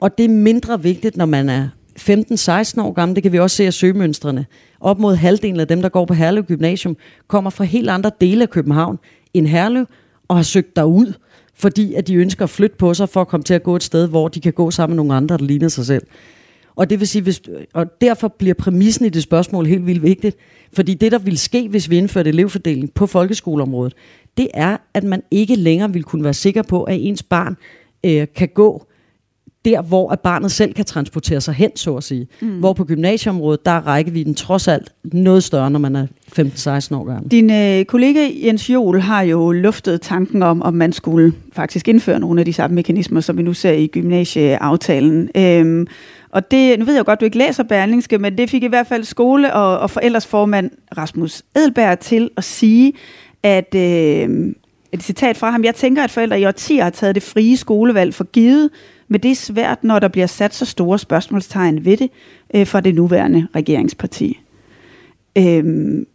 Speaker 3: Og det er mindre vigtigt, når man er 15-16 år gammel. Det kan vi også se af søgemønstrene. Op mod halvdelen af dem, der går på Herlev Gymnasium, kommer fra helt andre dele af København end Herlev, og har søgt derud, fordi at de ønsker at flytte på sig for at komme til at gå et sted, hvor de kan gå sammen med nogle andre, der ligner sig selv. Og det vil sige, hvis, og derfor bliver præmissen i det spørgsmål helt vildt vigtigt. Fordi det, der vil ske, hvis vi indførte elevfordeling på folkeskoleområdet, det er, at man ikke længere vil kunne være sikker på, at ens barn øh, kan gå der, hvor at barnet selv kan transportere sig hen, så at sige. Mm. Hvor på gymnasieområdet, der er rækkevidden trods alt noget større, når man er 15-16 år gammel.
Speaker 2: Din øh, kollega Jens Jol har jo luftet tanken om, om man skulle faktisk indføre nogle af de samme mekanismer, som vi nu ser i gymnasieaftalen. Øhm, og det, nu ved jeg godt, du ikke læser Berlingske, men det fik i hvert fald skole- og, og forældresformand Rasmus Edelberg til at sige, at øh, et citat fra ham, jeg tænker, at forældre i årtier har taget det frie skolevalg for givet, men det er svært, når der bliver sat så store spørgsmålstegn ved det øh, fra det nuværende regeringsparti. Øhm,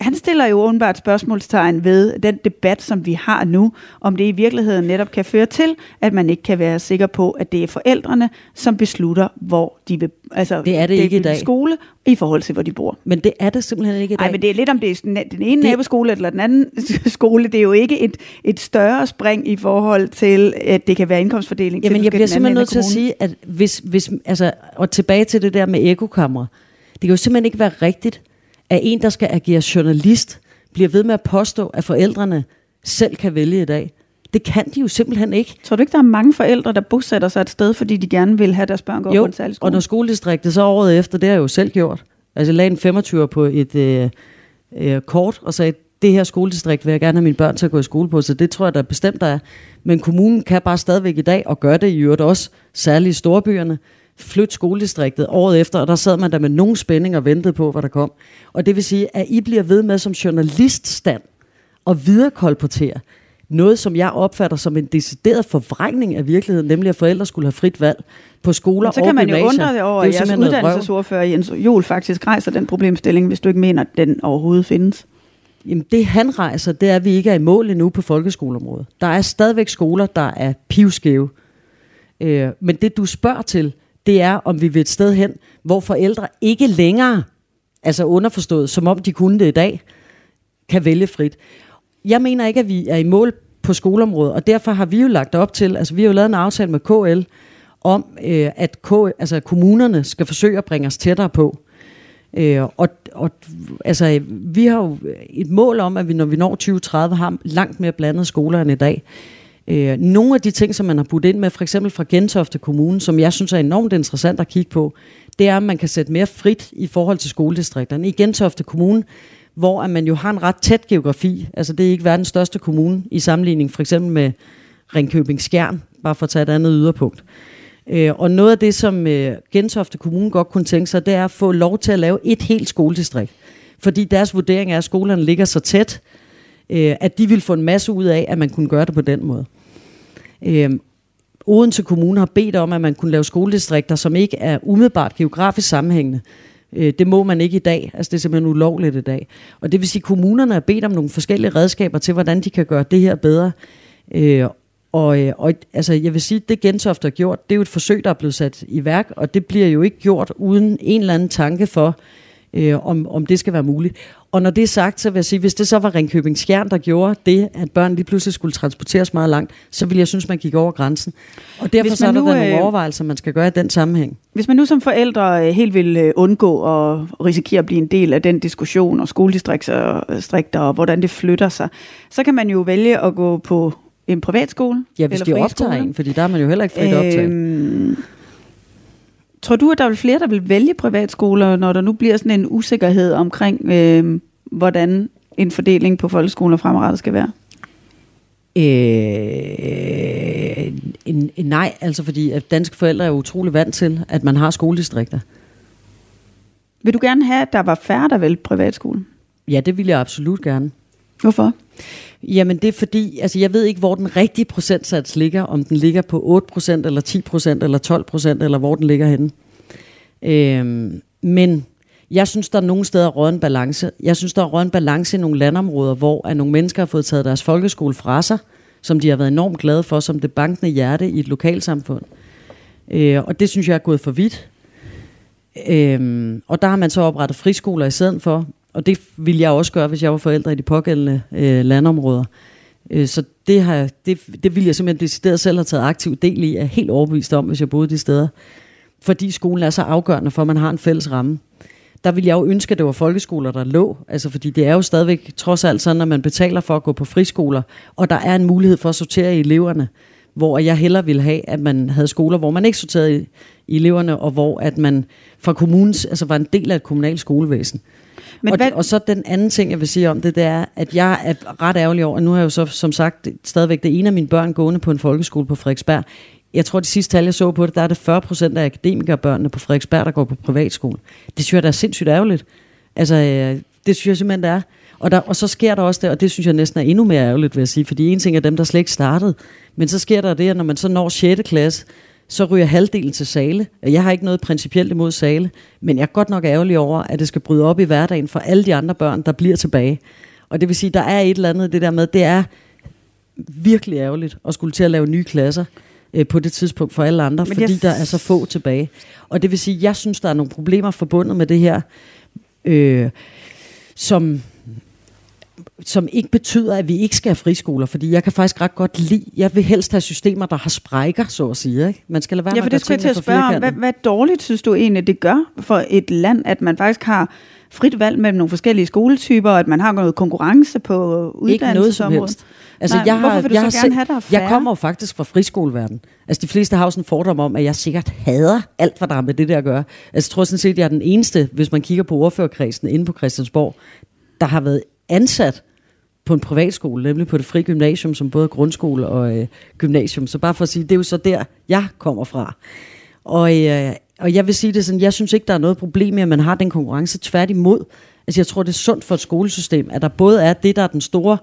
Speaker 2: han stiller jo åbenbart spørgsmålstegn ved den debat, som vi har nu, om det i virkeligheden netop kan føre til, at man ikke kan være sikker på, at det er forældrene, som beslutter, hvor de vil, altså
Speaker 3: det er det, det ikke i dag.
Speaker 2: skole, i forhold til, hvor de bor.
Speaker 3: Men det er det simpelthen ikke i dag.
Speaker 2: Nej, men det er lidt om det er den ene det... naboskole eller den anden skole. Det er jo ikke et, et større spring i forhold til, at det kan være indkomstfordeling.
Speaker 3: Jamen,
Speaker 2: til,
Speaker 3: jeg bliver simpelthen nødt til at sige, at hvis, hvis, altså, og tilbage til det der med ekokammer, det kan jo simpelthen ikke være rigtigt, at en, der skal agere journalist, bliver ved med at påstå, at forældrene selv kan vælge i dag. Det kan de jo simpelthen ikke.
Speaker 2: Tror du ikke, der er mange forældre, der bosætter sig et sted, fordi de gerne vil have deres børn gå
Speaker 3: jo,
Speaker 2: på en særlig skole?
Speaker 3: og når skoledistriktet så året efter, det har jeg jo selv gjort. Altså jeg lagde en 25 på et øh, øh, kort og sagde, det her skoledistrikt vil jeg gerne have mine børn til at gå i skole på, så det tror jeg der bestemt der er. Men kommunen kan bare stadigvæk i dag, og gør det i øvrigt også, særligt i storbyerne, flytte skoledistriktet året efter, og der sad man der med nogen spænding og ventede på, hvad der kom. Og det vil sige, at I bliver ved med som journaliststand og viderekolportere noget, som jeg opfatter som en decideret forvrængning af virkeligheden, nemlig at forældre skulle have frit valg på skoler og
Speaker 2: så kan man
Speaker 3: gymnasier.
Speaker 2: jo undre det over, at jeres uddannelsesordfører Jens Jol faktisk rejser den problemstilling, hvis du ikke mener, at den overhovedet findes.
Speaker 3: Jamen det han rejser, det er, at vi ikke er i mål endnu på folkeskoleområdet. Der er stadigvæk skoler, der er pivskæve. Øh, men det du spørger til, det er, om vi vil et sted hen, hvor forældre ikke længere, altså underforstået, som om de kunne det i dag, kan vælge frit. Jeg mener ikke, at vi er i mål på skoleområdet, og derfor har vi jo lagt op til, altså vi har jo lavet en aftale med KL, om øh, at K, altså, kommunerne skal forsøge at bringe os tættere på. Øh, og, og altså, vi har jo et mål om, at vi, når vi når 2030, har langt mere blandede skoler end i dag. Øh, nogle af de ting, som man har puttet ind med, for eksempel fra Gentofte Kommune, som jeg synes er enormt interessant at kigge på, det er, at man kan sætte mere frit i forhold til skoledistrikterne. I Gentofte Kommune, hvor at man jo har en ret tæt geografi, altså det er ikke verdens største kommune i sammenligning for eksempel med Ringkøbing Skjern, bare for at tage et andet yderpunkt. Øh, og noget af det, som øh, Gentofte Kommune godt kunne tænke sig, det er at få lov til at lave et helt skoledistrikt. Fordi deres vurdering er, at skolerne ligger så tæt, øh, at de vil få en masse ud af, at man kunne gøre det på den måde. Øh, Odense Kommune har bedt om, at man kunne lave skoledistrikter, som ikke er umiddelbart geografisk sammenhængende. Øh, det må man ikke i dag. Altså det er simpelthen ulovligt i dag. Og det vil sige, at kommunerne har bedt om nogle forskellige redskaber til, hvordan de kan gøre det her bedre. Øh, og, øh, og altså, jeg vil sige, at det Gentofte har gjort, det er jo et forsøg, der er blevet sat i værk, og det bliver jo ikke gjort uden en eller anden tanke for, øh, om, om det skal være muligt. Og når det er sagt, så vil jeg sige, hvis det så var Ringkøbing Skjern, der gjorde det, at børn lige pludselig skulle transporteres meget langt, så ville jeg synes, man gik over grænsen. Og derfor så er der, nu, der nogle øh, overvejelser, man skal gøre i den sammenhæng.
Speaker 2: Hvis man nu som forældre øh, helt vil øh, undgå at risikere at blive en del af den diskussion og skoledistrikter og hvordan det flytter sig, så kan man jo vælge at gå på en privatskole.
Speaker 3: Ja, hvis de optager en, fordi der er man jo heller ikke frit optaget. Øhm,
Speaker 2: Tror du, at der er flere, der vil vælge privatskoler, når der nu bliver sådan en usikkerhed omkring, øh, hvordan en fordeling på folkeskoler fremadrettet skal være?
Speaker 3: Øh, en, en nej, altså fordi at danske forældre er utrolig vant til, at man har skoledistrikter.
Speaker 2: Vil du gerne have, at der var færre, der valgte privatskolen?
Speaker 3: Ja, det vil jeg absolut gerne.
Speaker 2: Hvorfor?
Speaker 3: Jamen det er fordi, altså jeg ved ikke, hvor den rigtige procentsats ligger, om den ligger på 8% eller 10% eller 12% eller hvor den ligger henne. Øhm, men jeg synes, der er nogle steder råd en balance. Jeg synes, der er råd en balance i nogle landområder, hvor at nogle mennesker har fået taget deres folkeskole fra sig, som de har været enormt glade for, som det bankende hjerte i et lokalsamfund. Øh, og det synes jeg er gået for vidt. Øhm, og der har man så oprettet friskoler i stedet for, og det ville jeg også gøre, hvis jeg var forældre i de pågældende øh, landområder. Øh, så det, har, det, det ville jeg simpelthen decideret selv have taget aktiv del i, er helt overbevist om, hvis jeg boede de steder. Fordi skolen er så afgørende for, at man har en fælles ramme. Der ville jeg jo ønske, at det var folkeskoler, der lå. Altså, fordi det er jo stadigvæk trods alt sådan, at man betaler for at gå på friskoler, og der er en mulighed for at sortere i eleverne, hvor jeg hellere ville have, at man havde skoler, hvor man ikke sorterede i, i eleverne, og hvor at man fra kommunens, altså var en del af et kommunalt skolevæsen. Men og, hvad... og så den anden ting, jeg vil sige om det, det er, at jeg er ret ærgerlig over, at nu har jeg jo så som sagt stadigvæk det ene af mine børn gående på en folkeskole på Frederiksberg. Jeg tror, de sidste tal, jeg så på det, der er det 40 procent af akademikerbørnene på Frederiksberg, der går på privatskole. Det synes jeg, der er sindssygt ærgerligt. Altså, øh, det synes jeg simpelthen, det er. Og, der, og så sker der også det, og det synes jeg næsten er endnu mere ærgerligt, vil jeg sige, fordi en ting er dem, der slet ikke startede, men så sker der det, at når man så når 6. klasse, så ryger halvdelen til sale. Jeg har ikke noget principielt imod sale, men jeg er godt nok ærgerlig over, at det skal bryde op i hverdagen for alle de andre børn, der bliver tilbage. Og det vil sige, der er et eller andet det der med, det er virkelig ærgerligt at skulle til at lave nye klasser øh, på det tidspunkt for alle andre, men fordi jeg... der er så få tilbage. Og det vil sige, jeg synes, der er nogle problemer forbundet med det her, øh, som som ikke betyder, at vi ikke skal have friskoler, fordi jeg kan faktisk ret godt lide, jeg vil helst have systemer, der har sprækker, så at sige. Ikke? Man skal lade være
Speaker 2: ja, for det skulle jeg til at spørge om. Hvad, hvad dårligt synes du egentlig, det gør for et land, at man faktisk har frit valg mellem nogle forskellige skoletyper, og at man har noget konkurrence på uddannelsesområdet? Ikke noget som helst.
Speaker 3: Altså, Nej, jeg har, vil du jeg så gerne have der Jeg kommer jo faktisk fra friskoleverdenen. Altså, de fleste har jo sådan en fordom om, at jeg sikkert hader alt, hvad der har med det der at gøre. Altså, jeg tror sådan set, at jeg er den eneste, hvis man kigger på ordførerkredsen inde på Christiansborg, der har været ansat på en privatskole, nemlig på det frie gymnasium, som både er grundskole og øh, gymnasium. Så bare for at sige, det er jo så der, jeg kommer fra. Og, øh, og jeg vil sige det sådan, jeg synes ikke, der er noget problem med, at man har den konkurrence. Tværtimod, altså jeg tror, det er sundt for et skolesystem, at der både er det, der er den store,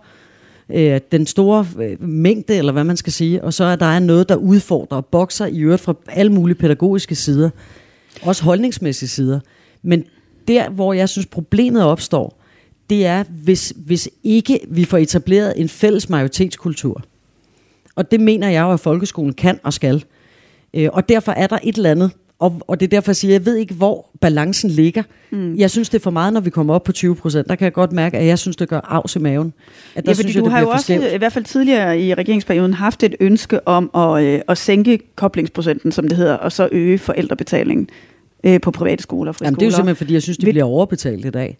Speaker 3: øh, den store øh, mængde, eller hvad man skal sige, og så er der noget, der udfordrer og bokser i øvrigt fra alle mulige pædagogiske sider. Også holdningsmæssige sider. Men der, hvor jeg synes, problemet opstår, det er, hvis, hvis ikke vi får etableret en fælles majoritetskultur. Og det mener jeg jo, at folkeskolen kan og skal. Øh, og derfor er der et eller andet, og, og det er derfor, jeg siger, jeg ved ikke, hvor balancen ligger. Mm. Jeg synes, det er for meget, når vi kommer op på 20 procent. Der kan jeg godt mærke, at jeg synes, det gør afs i maven. At der
Speaker 2: ja, fordi synes, du jeg, har jo også, i hvert fald tidligere i regeringsperioden, haft et ønske om at, øh, at sænke koblingsprocenten, som det hedder, og så øge forældrebetalingen øh, på private skoler og
Speaker 3: Jamen, det er jo simpelthen, fordi jeg synes, det bliver overbetalt i dag.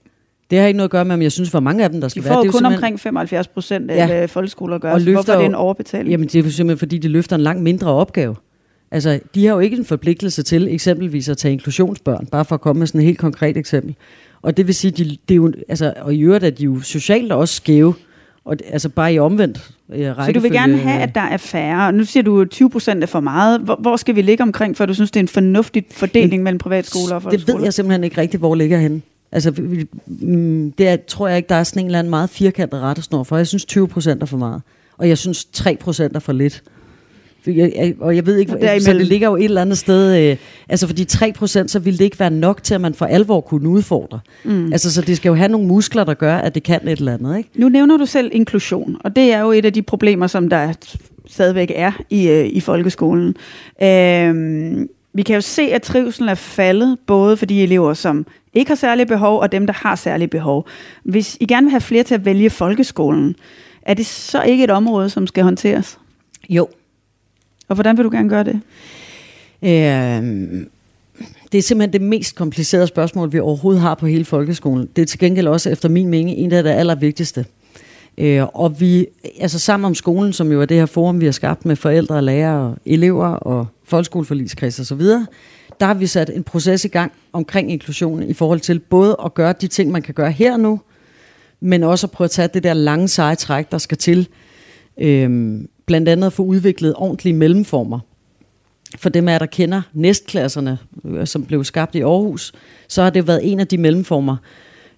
Speaker 3: Det har ikke noget at gøre med, om jeg synes, hvor mange af dem, der skal
Speaker 2: de
Speaker 3: være.
Speaker 2: De får kun omkring 75 procent af ja. folkeskoler gør. Og løfter, Hvorfor er det en overbetaling?
Speaker 3: Jamen, det er simpelthen, fordi de løfter en langt mindre opgave. Altså, de har jo ikke en forpligtelse til eksempelvis at tage inklusionsbørn, bare for at komme med sådan et helt konkret eksempel. Og det vil sige, de, det er jo, altså, og i øvrigt er de jo socialt også skæve, og det, altså bare i omvendt
Speaker 2: øh, Så du vil gerne have, at der er færre. Nu siger du, at 20 procent er for meget. Hvor, hvor skal vi ligge omkring, for du synes, det er en fornuftig fordeling mellem privatskoler og folkeskoler?
Speaker 3: Det ved jeg simpelthen ikke rigtigt, hvor ligger henne. Altså, mm, det er, tror jeg ikke, der er sådan en eller anden meget firkantet rettesnor for. Jeg synes 20 procent er for meget. Og jeg synes 3 procent er for lidt. Jeg, jeg, og jeg ved ikke, og så det ligger jo et eller andet sted, øh, altså fordi 3%, så ville det ikke være nok til, at man for alvor kunne udfordre. Mm. Altså så det skal jo have nogle muskler, der gør, at det kan et eller andet. Ikke?
Speaker 2: Nu nævner du selv inklusion, og det er jo et af de problemer, som der stadigvæk er i, øh, i folkeskolen. Øh, vi kan jo se, at trivselen er faldet, både for de elever, som ikke har særlige behov, og dem, der har særlige behov. Hvis I gerne vil have flere til at vælge folkeskolen, er det så ikke et område, som skal håndteres?
Speaker 3: Jo.
Speaker 2: Og hvordan vil du gerne gøre det?
Speaker 3: Øh, det er simpelthen det mest komplicerede spørgsmål, vi overhovedet har på hele folkeskolen. Det er til gengæld også, efter min mening, en af det allervigtigste. Øh, og vi, altså sammen om skolen, som jo er det her forum, vi har skabt med forældre, lærere, og elever og folkeskoleforligskreds og så videre, der har vi sat en proces i gang omkring inklusion i forhold til både at gøre de ting, man kan gøre her nu, men også at prøve at tage det der lange seje træk, der skal til. Øhm, blandt andet at få udviklet ordentlige mellemformer. For dem af der kender næstklasserne, øh, som blev skabt i Aarhus, så har det været en af de mellemformer,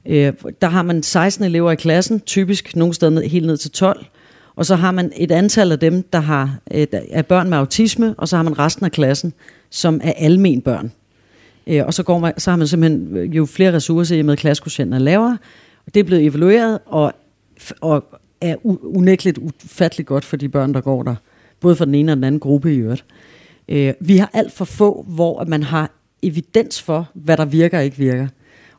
Speaker 3: Øh, der har man 16 elever i klassen, typisk nogle steder ned, helt ned til 12. Og så har man et antal af dem, der har øh, er børn med autisme, og så har man resten af klassen, som er almen børn. Øh, og så, går man, så har man simpelthen øh, jo flere ressourcer i med klassekvotienten er lavere. Og det er blevet evalueret, og, og er unægteligt ufatteligt godt for de børn, der går der. Både for den ene og den anden gruppe i øvrigt. Øh, vi har alt for få, hvor man har evidens for, hvad der virker og ikke virker.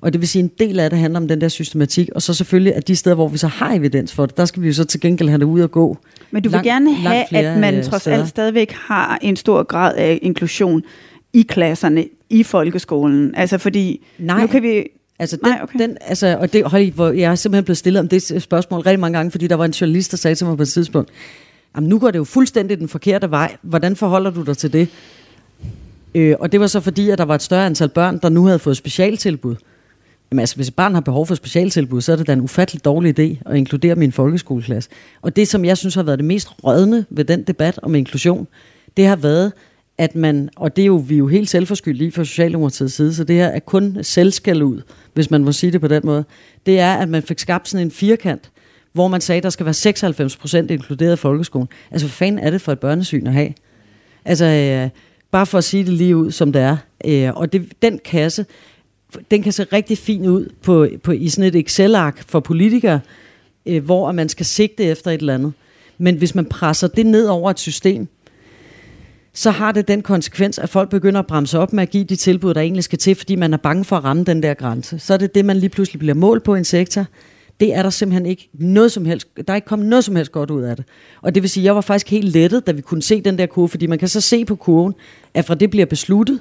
Speaker 3: Og det vil sige, at en del af det handler om den der systematik, og så selvfølgelig, at de steder, hvor vi så har evidens for det, der skal vi jo så til gengæld have det ud og gå.
Speaker 2: Men du vil langt, gerne have, at man trods steder. alt stadigvæk har en stor grad af inklusion i klasserne, i folkeskolen. Altså fordi,
Speaker 3: Nej.
Speaker 2: nu kan vi...
Speaker 3: Altså, den, Nej, okay. den, altså, og det, hold, hvor jeg er simpelthen blevet stillet om det spørgsmål rigtig mange gange, fordi der var en journalist, der sagde til mig på et tidspunkt, jamen nu går det jo fuldstændig den forkerte vej. Hvordan forholder du dig til det? Øh, og det var så fordi, at der var et større antal børn, der nu havde fået specialtilbud. Jamen altså, hvis et barn har behov for specialtilbud, så er det da en ufattelig dårlig idé at inkludere min folkeskoleklasse. Og det, som jeg synes har været det mest rødne ved den debat om inklusion, det har været, at man, og det er jo, vi er jo helt selvforskyldt lige fra Socialdemokratiets side, så det her er kun selvskal ud, hvis man må sige det på den måde, det er, at man fik skabt sådan en firkant, hvor man sagde, at der skal være 96% inkluderet i folkeskolen. Altså, hvad fanden er det for et børnesyn at have? Altså, øh, bare for at sige det lige ud, som det er. Øh, og det, den kasse, den kan se rigtig fin ud på, på, i sådan et Excel-ark for politikere, øh, hvor man skal sigte efter et eller andet. Men hvis man presser det ned over et system, så har det den konsekvens, at folk begynder at bremse op med at give de tilbud, der egentlig skal til, fordi man er bange for at ramme den der grænse. Så er det det, man lige pludselig bliver målt på i en sektor. Det er der simpelthen ikke noget som helst, der er ikke kommet noget som helst godt ud af det. Og det vil sige, at jeg var faktisk helt lettet, da vi kunne se den der kurve, fordi man kan så se på kurven, at fra det bliver besluttet,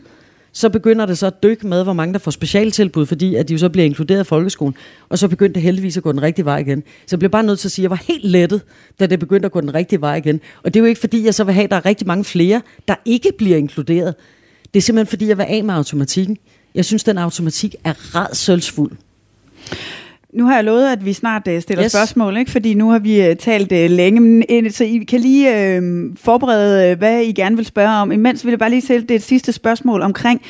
Speaker 3: så begynder det så at dykke med, hvor mange der får specialtilbud, fordi at de jo så bliver inkluderet i folkeskolen, og så begyndte det heldigvis at gå den rigtige vej igen. Så jeg blev bare nødt til at sige, at jeg var helt lettet, da det begyndte at gå den rigtige vej igen. Og det er jo ikke fordi, jeg så vil have, at der er rigtig mange flere, der ikke bliver inkluderet. Det er simpelthen fordi, jeg vil af med automatikken. Jeg synes, den automatik er redselsfuld.
Speaker 2: Nu har jeg lovet, at vi snart uh, stiller yes. spørgsmål, ikke? fordi nu har vi uh, talt uh, længe, men, uh, så I kan lige uh, forberede, hvad I gerne vil spørge om. Imens vil jeg bare lige stille det sidste spørgsmål omkring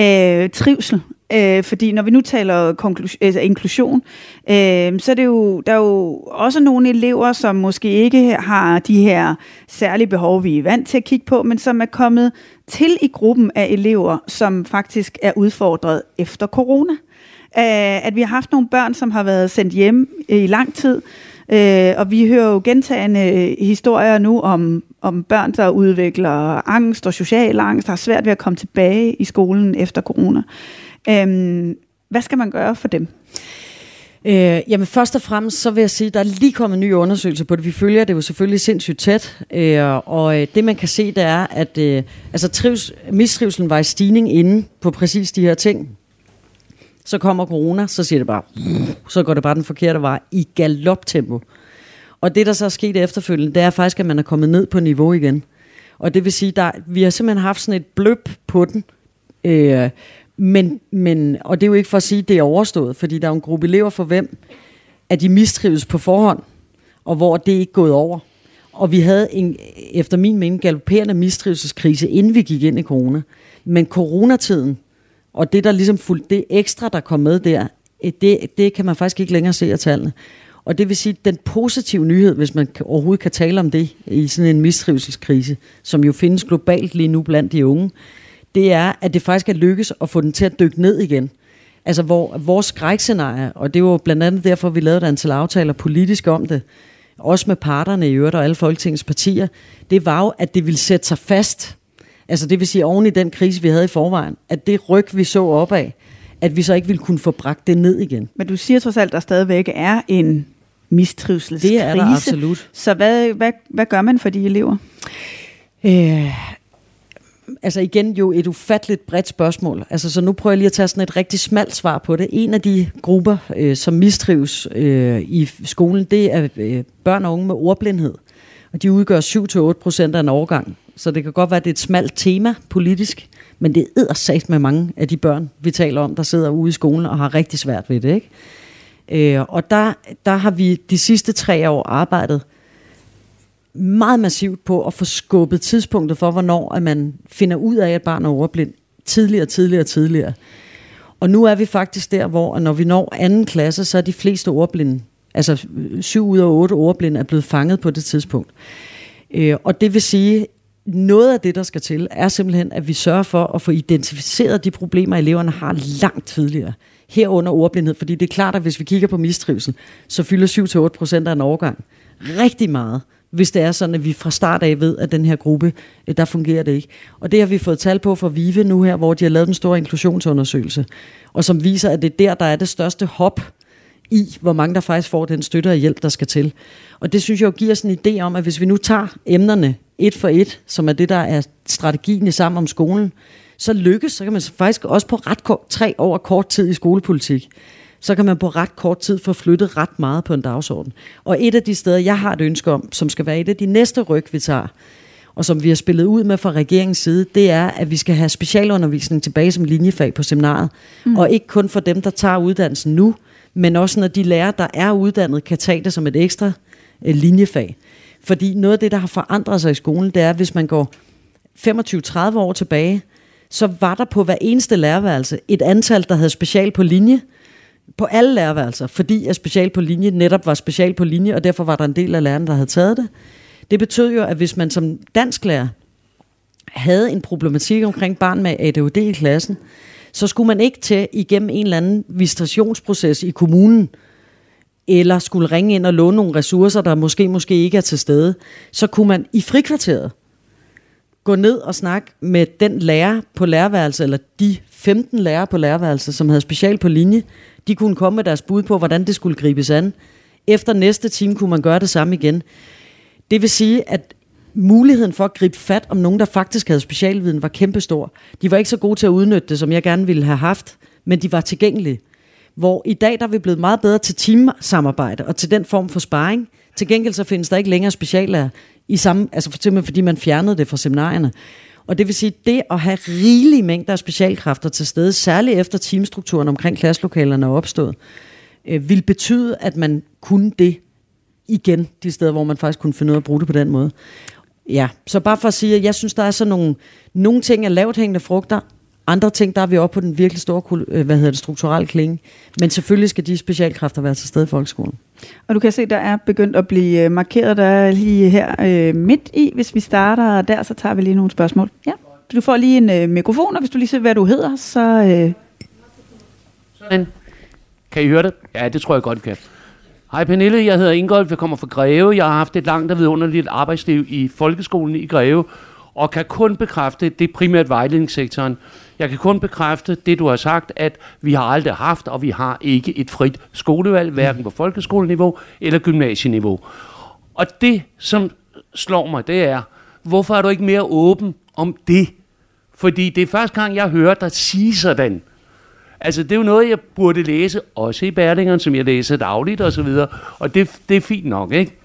Speaker 2: uh, trivsel. Uh, fordi når vi nu taler konklus- altså inklusion, uh, så er det jo, der er jo også nogle elever, som måske ikke har de her særlige behov, vi er vant til at kigge på, men som er kommet til i gruppen af elever, som faktisk er udfordret efter corona øh, at vi har haft nogle børn, som har været sendt hjem i lang tid, øh, og vi hører jo gentagende historier nu om, om børn, der udvikler angst og social angst, der har svært ved at komme tilbage i skolen efter corona. Øh, hvad skal man gøre for dem?
Speaker 3: Øh, jamen først og fremmest, så vil jeg sige, at der er lige kommet en ny undersøgelse på det. Vi følger det jo selvfølgelig sindssygt tæt, øh, og øh, det man kan se, det er, at øh, altså, trivs, mistrivselen var i stigning inde på præcis de her ting. Så kommer corona, så siger det bare, så går det bare den forkerte vej i galoptempo. Og det, der så er sket efterfølgende, det er faktisk, at man er kommet ned på niveau igen. Og det vil sige, der, vi har simpelthen haft sådan et bløb på den. Øh, men, men, og det er jo ikke for at sige, at det er overstået, fordi der er en gruppe elever for hvem, at de mistrives på forhånd, og hvor det ikke er gået over. Og vi havde en, efter min mening, galopperende mistrivelseskrise, inden vi gik ind i corona. Men coronatiden og det, der ligesom fuldt, det ekstra, der kom med der, øh, det, det kan man faktisk ikke længere se af tallene. Og det vil sige, den positive nyhed, hvis man overhovedet kan tale om det i sådan en mistrivselskrise, som jo findes globalt lige nu blandt de unge, det er, at det faktisk er lykkes at få den til at dykke ned igen. Altså hvor vores skrækscenarie, og det var blandt andet derfor, vi lavede et antal aftaler politisk om det, også med parterne i øvrigt og alle Folketingets partier, det var jo, at det ville sætte sig fast Altså det vil sige, oven i den krise, vi havde i forvejen, at det ryg, vi så opad, at vi så ikke ville kunne få bragt det ned igen.
Speaker 2: Men du siger trods alt, at der stadigvæk er en mistrivselskrise.
Speaker 3: Det er der absolut.
Speaker 2: Så hvad, hvad, hvad gør man for de elever?
Speaker 3: Øh, altså igen jo et ufatteligt bredt spørgsmål. Altså, så nu prøver jeg lige at tage sådan et rigtig smalt svar på det. En af de grupper, øh, som mistrives øh, i skolen, det er øh, børn og unge med ordblindhed. Og de udgør 7-8 procent af en årgang. Så det kan godt være, at det er et smalt tema politisk, men det er sagt med mange af de børn, vi taler om, der sidder ude i skolen og har rigtig svært ved det. Ikke? Øh, og der, der har vi de sidste tre år arbejdet meget massivt på at få skubbet tidspunktet for, hvornår at man finder ud af, at barn er overblind tidligere, tidligere, tidligere. Og nu er vi faktisk der, hvor når vi når anden klasse, så er de fleste ordblinde, altså syv ud af otte ordblinde, er blevet fanget på det tidspunkt. Øh, og det vil sige, noget af det, der skal til, er simpelthen, at vi sørger for at få identificeret de problemer, eleverne har langt tidligere. Herunder ordblindhed, fordi det er klart, at hvis vi kigger på mistrivsel, så fylder 7-8 procent af en overgang rigtig meget, hvis det er sådan, at vi fra start af ved, at den her gruppe, øh, der fungerer det ikke. Og det har vi fået tal på fra VIVE nu her, hvor de har lavet en stor inklusionsundersøgelse, og som viser, at det er der, der er det største hop i, hvor mange der faktisk får den støtte og hjælp, der skal til. Og det synes jeg jo giver sådan en idé om, at hvis vi nu tager emnerne et for et, som er det, der er strategien i sammen om skolen, så lykkes, så kan man faktisk også på ret kort, tre år kort tid i skolepolitik, så kan man på ret kort tid få flyttet ret meget på en dagsorden. Og et af de steder, jeg har et ønske om, som skal være et af de næste ryg, vi tager, og som vi har spillet ud med fra regeringens side, det er, at vi skal have specialundervisning tilbage som linjefag på seminaret. Mm. Og ikke kun for dem, der tager uddannelsen nu, men også når de lærere, der er uddannet, kan tage det som et ekstra øh, linjefag. Fordi noget af det, der har forandret sig i skolen, det er, hvis man går 25-30 år tilbage, så var der på hver eneste lærerværelse et antal, der havde special på linje, på alle lærerværelser, fordi at special på linje netop var special på linje, og derfor var der en del af lærerne, der havde taget det. Det betød jo, at hvis man som dansklærer havde en problematik omkring barn med ADHD i klassen, så skulle man ikke til igennem en eller anden visitationsproces i kommunen, eller skulle ringe ind og låne nogle ressourcer, der måske måske ikke er til stede, så kunne man i frikvarteret gå ned og snakke med den lærer på lærerværelse, eller de 15 lærere på lærerværelse, som havde special på linje. De kunne komme med deres bud på, hvordan det skulle gribes an. Efter næste time kunne man gøre det samme igen. Det vil sige, at muligheden for at gribe fat om nogen, der faktisk havde specialviden, var kæmpestor. De var ikke så gode til at udnytte det, som jeg gerne ville have haft, men de var tilgængelige. Hvor i dag der er vi blevet meget bedre til teamsamarbejde og til den form for sparring. Til gengæld så findes der ikke længere speciallærer, i samme, altså for eksempel fordi man fjernede det fra seminarierne. Og det vil sige, det at have rigelige mængder af specialkræfter til stede, særligt efter teamstrukturen omkring klasselokalerne er opstået, øh, vil betyde, at man kunne det igen, de steder, hvor man faktisk kunne finde ud af at bruge det på den måde. Ja, så bare for at sige, at jeg synes, der er sådan nogle, nogle ting af lavt hængende frugter, andre ting, der er vi oppe på den virkelig store øh, hvad hedder det, strukturelle klinge. Men selvfølgelig skal de specialkræfter være til stede i folkeskolen.
Speaker 2: Og du kan se, der er begyndt at blive øh, markeret, der er lige her øh, midt i. Hvis vi starter der, så tager vi lige nogle spørgsmål. Ja, du får lige en øh, mikrofon, og hvis du lige ser, hvad du hedder, så... Øh...
Speaker 4: Sådan. Kan I høre det? Ja, det tror jeg godt, I kan. Hej Pernille, jeg hedder Ingolf, jeg kommer fra Greve. Jeg har haft et langt og vidunderligt arbejdsliv i folkeskolen i Greve, og kan kun bekræfte, det er primært vejledningssektoren. Jeg kan kun bekræfte det, du har sagt, at vi har aldrig haft, og vi har ikke et frit skolevalg, hverken på folkeskoleniveau eller gymnasieniveau. Og det, som slår mig, det er, hvorfor er du ikke mere åben om det? Fordi det er første gang, jeg hører dig sige sådan. Altså, det er jo noget, jeg burde læse, også i Berlingeren, som jeg læser dagligt og så videre. Og det, det er fint nok, ikke?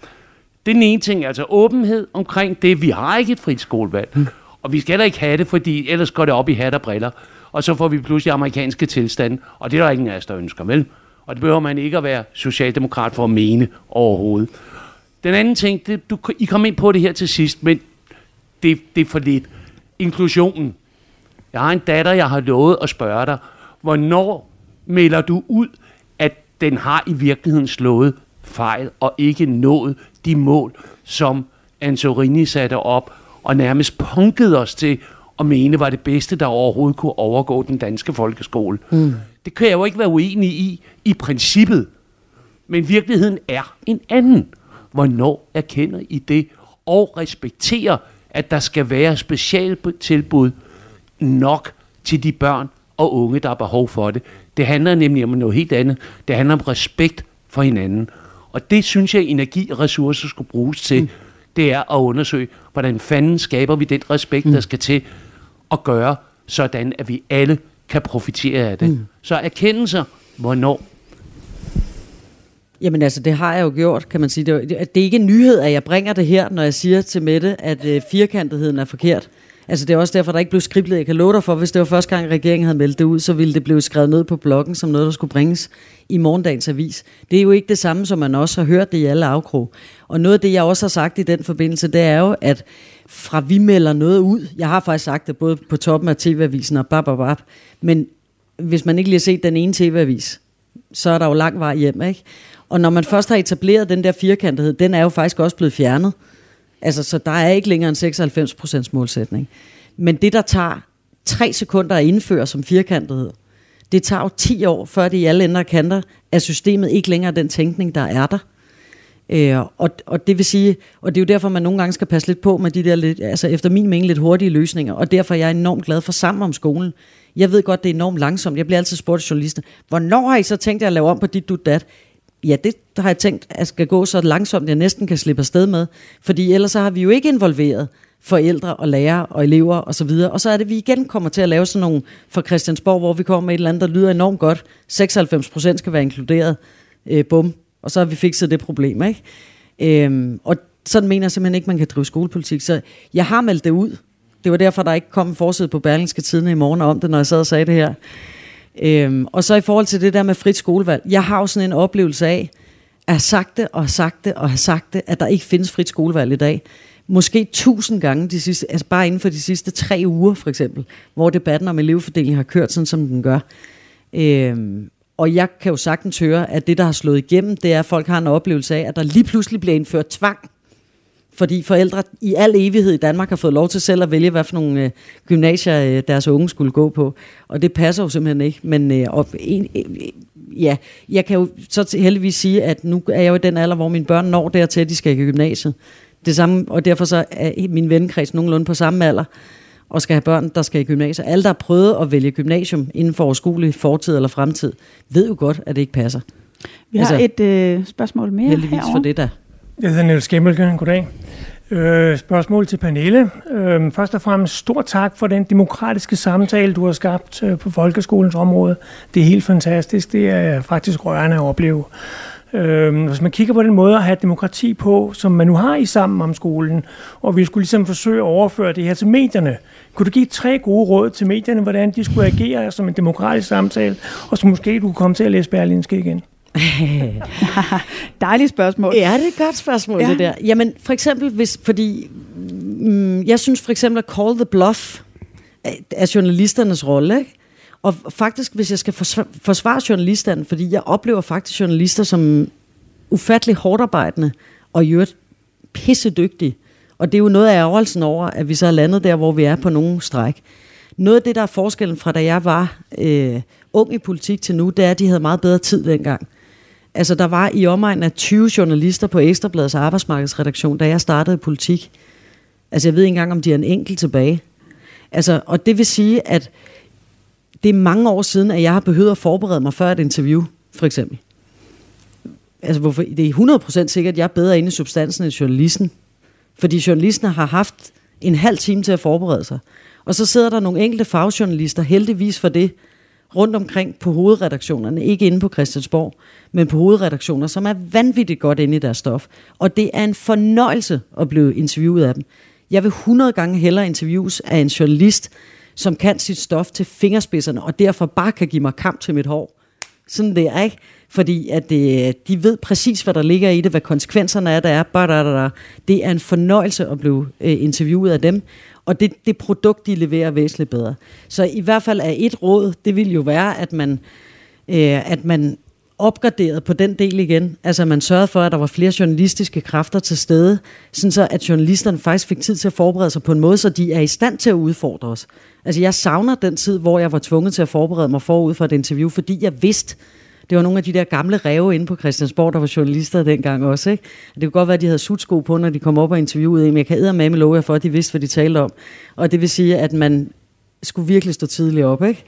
Speaker 4: Det er den ene ting, altså åbenhed omkring det. Vi har ikke et frit skolevalg. Mm. Og vi skal heller ikke have det, fordi ellers går det op i hat og briller. Og så får vi pludselig amerikanske tilstande, og det er der ingen af os, der ønsker, vel? Og det behøver man ikke at være socialdemokrat for at mene overhovedet. Den anden ting, det, du, I kom ind på det her til sidst, men det, det er for lidt. Inklusionen. Jeg har en datter, jeg har lovet at spørge dig, hvornår melder du ud, at den har i virkeligheden slået fejl og ikke nået de mål, som Antorini satte op og nærmest punkede os til at mene var det bedste, der overhovedet kunne overgå den danske folkeskole. Mm. Det kan jeg jo ikke være uenig i, i princippet. Men virkeligheden er en anden. Hvornår erkender I det? Og respekterer, at der skal være specialtilbud nok til de børn og unge, der har behov for det. Det handler nemlig om noget helt andet. Det handler om respekt for hinanden. Og det synes jeg, energi og ressourcer skulle bruges til. Mm. Det er at undersøge, hvordan fanden skaber vi den respekt, mm. der skal til at gøre, sådan at vi alle kan profitere af det. Mm. Så erkendelser, hvornår?
Speaker 3: Jamen altså, det har jeg jo gjort, kan man sige. Det er, det er ikke en nyhed, at jeg bringer det her, når jeg siger til Mette, at øh, firkantetheden er forkert. Altså det er også derfor, der ikke blev skriblet. Jeg kan love dig for, hvis det var første gang, regeringen havde meldt det ud, så ville det blive skrevet ned på bloggen som noget, der skulle bringes i morgendagens avis. Det er jo ikke det samme, som man også har hørt det i alle afkrog. Og noget af det, jeg også har sagt i den forbindelse, det er jo, at fra vi melder noget ud, jeg har faktisk sagt det både på toppen af TV-avisen og bab, men hvis man ikke lige har set den ene tv-avis, så er der jo lang vej hjem, ikke? Og når man først har etableret den der firkantethed, den er jo faktisk også blevet fjernet. Altså, så der er ikke længere en 96% målsætning. Men det, der tager tre sekunder at indføre som firkantethed, det tager jo 10 år, før det i alle ender kanter, at systemet ikke længere er den tænkning, der er der. Øh, og, og det vil sige, og det er jo derfor, man nogle gange skal passe lidt på med de der, lidt, altså efter min mening, lidt hurtige løsninger, og derfor er jeg enormt glad for sammen om skolen. Jeg ved godt, det er enormt langsomt. Jeg bliver altid spurgt af journalister, hvornår har I så tænkt jer at lave om på dit, du, dat? Ja, det har jeg tænkt, at skal gå så langsomt, jeg næsten kan slippe afsted med. Fordi ellers så har vi jo ikke involveret forældre og lærere og elever osv. Og, så videre. og så er det, at vi igen kommer til at lave sådan nogle fra Christiansborg, hvor vi kommer med et eller andet, der lyder enormt godt. 96 procent skal være inkluderet. Øh, bum. Og så har vi fikset det problem. Ikke? Øhm, og sådan mener jeg simpelthen ikke, man kan drive skolepolitik. Så jeg har meldt det ud. Det var derfor, der ikke kom en forside på Berlingske Tidene i morgen om det, når jeg sad og sagde det her. Øhm, og så i forhold til det der med frit skolevalg. Jeg har jo sådan en oplevelse af, at have sagt det og have sagt det og have sagt det, at der ikke findes frit skolevalg i dag. Måske tusind gange, de sidste, altså bare inden for de sidste tre uger for eksempel, hvor debatten om elevfordeling har kørt sådan, som den gør. Øhm, og jeg kan jo sagtens høre, at det, der har slået igennem, det er, at folk har en oplevelse af, at der lige pludselig bliver indført tvang fordi forældre i al evighed i Danmark har fået lov til selv at vælge, hvad for nogle øh, gymnasier øh, deres unge skulle gå på. Og det passer jo simpelthen ikke. Men øh, og en, øh, ja, jeg kan jo så heldigvis sige, at nu er jeg jo i den alder, hvor mine børn når dertil, at de skal i gymnasiet. Det samme, og derfor så er min vennekreds nogenlunde på samme alder, og skal have børn, der skal i gymnasiet. Alle, der har prøvet at vælge gymnasium inden for overskuelig fortid eller fremtid, ved jo godt, at det ikke passer.
Speaker 2: Vi har altså, et øh, spørgsmål mere
Speaker 3: Heldigvis
Speaker 2: herovre.
Speaker 3: for det der.
Speaker 5: Jeg hedder Niels Gemmelke. Goddag. Øh, spørgsmål til Pernille. Øh, først og fremmest stor tak for den demokratiske samtale, du har skabt øh, på folkeskolens område. Det er helt fantastisk. Det er faktisk rørende at opleve. Øh, hvis man kigger på den måde at have demokrati på, som man nu har i sammen om skolen, og vi skulle ligesom forsøge at overføre det her til medierne, kunne du give tre gode råd til medierne, hvordan de skulle agere som en demokratisk samtale, og så måske du kunne komme til at læse Berlinske igen?
Speaker 2: Dejligt spørgsmål.
Speaker 3: Ja, det er et godt spørgsmål, ja. det der. Jamen, for eksempel, hvis, fordi mm, jeg synes for eksempel, at call the bluff er journalisternes rolle, ikke? Og faktisk, hvis jeg skal forsvare journalisterne, fordi jeg oplever faktisk journalister som ufattelig hårdt arbejdende og i øvrigt pissedygtige. Og det er jo noget af ærgerelsen over, at vi så er landet der, hvor vi er på nogen stræk. Noget af det, der er forskellen fra da jeg var øh, ung i politik til nu, det er, at de havde meget bedre tid dengang. Altså, der var i omegnen af 20 journalister på Ekstrabladets arbejdsmarkedsredaktion, da jeg startede i politik. Altså, jeg ved ikke engang, om de er en enkelt tilbage. Altså, og det vil sige, at det er mange år siden, at jeg har behøvet at forberede mig før et interview, for eksempel. Altså, hvorfor? Det er 100% sikkert, at jeg er bedre inde i substansen end journalisten. Fordi journalisten har haft en halv time til at forberede sig. Og så sidder der nogle enkelte fagjournalister, heldigvis for det, rundt omkring på hovedredaktionerne, ikke inde på Christiansborg, men på hovedredaktioner, som er vanvittigt godt inde i deres stof. Og det er en fornøjelse at blive interviewet af dem. Jeg vil 100 gange hellere interviews af en journalist, som kan sit stof til fingerspidserne, og derfor bare kan give mig kamp til mit hår. Sådan det er, ikke? Fordi at det, de ved præcis, hvad der ligger i det, hvad konsekvenserne er, der er. Bare Det er en fornøjelse at blive øh, interviewet af dem, og det, det produkt, de leverer, væsentligt bedre. Så i hvert fald er et råd, det vil jo være, at man, øh, at man opgraderet på den del igen. Altså man sørgede for, at der var flere journalistiske kræfter til stede, sådan så at journalisterne faktisk fik tid til at forberede sig på en måde, så de er i stand til at udfordre os. Altså jeg savner den tid, hvor jeg var tvunget til at forberede mig forud for et interview, fordi jeg vidste, det var nogle af de der gamle ræve inde på Christiansborg, der var journalister dengang også. Ikke? Det kunne godt være, at de havde sutsko på, når de kom op og interviewede men jeg kan med med love jer for, at de vidste, hvad de talte om. Og det vil sige, at man skulle virkelig stå tidligt op. Ikke?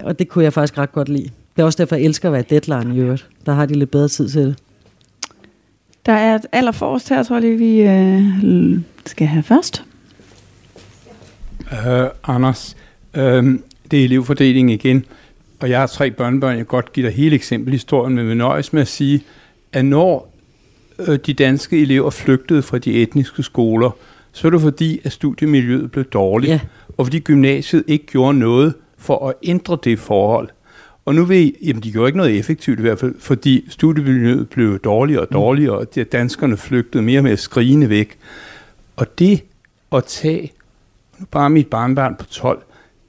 Speaker 3: Og det kunne jeg faktisk ret godt lide. Det er også derfor, jeg elsker at være deadline i øvrigt. Der har de lidt bedre tid til det.
Speaker 2: Der er et allerforrest her, tror jeg, vi øh, skal have først.
Speaker 6: Uh, Anders, uh, det er elevfordeling igen. Og jeg har tre børnebørn, jeg kan godt give dig hele eksempelhistorien, men vi nøjes med at sige, at når uh, de danske elever flygtede fra de etniske skoler, så er det fordi, at studiemiljøet blev dårligt, ja. og fordi gymnasiet ikke gjorde noget for at ændre det forhold. Og nu ved I, jamen de gjorde ikke noget effektivt i hvert fald, fordi studiemiljøet blev dårligere og mm. dårligere, og danskerne flygtede mere og mere skrigende væk. Og det at tage, nu bare mit barnbarn på 12,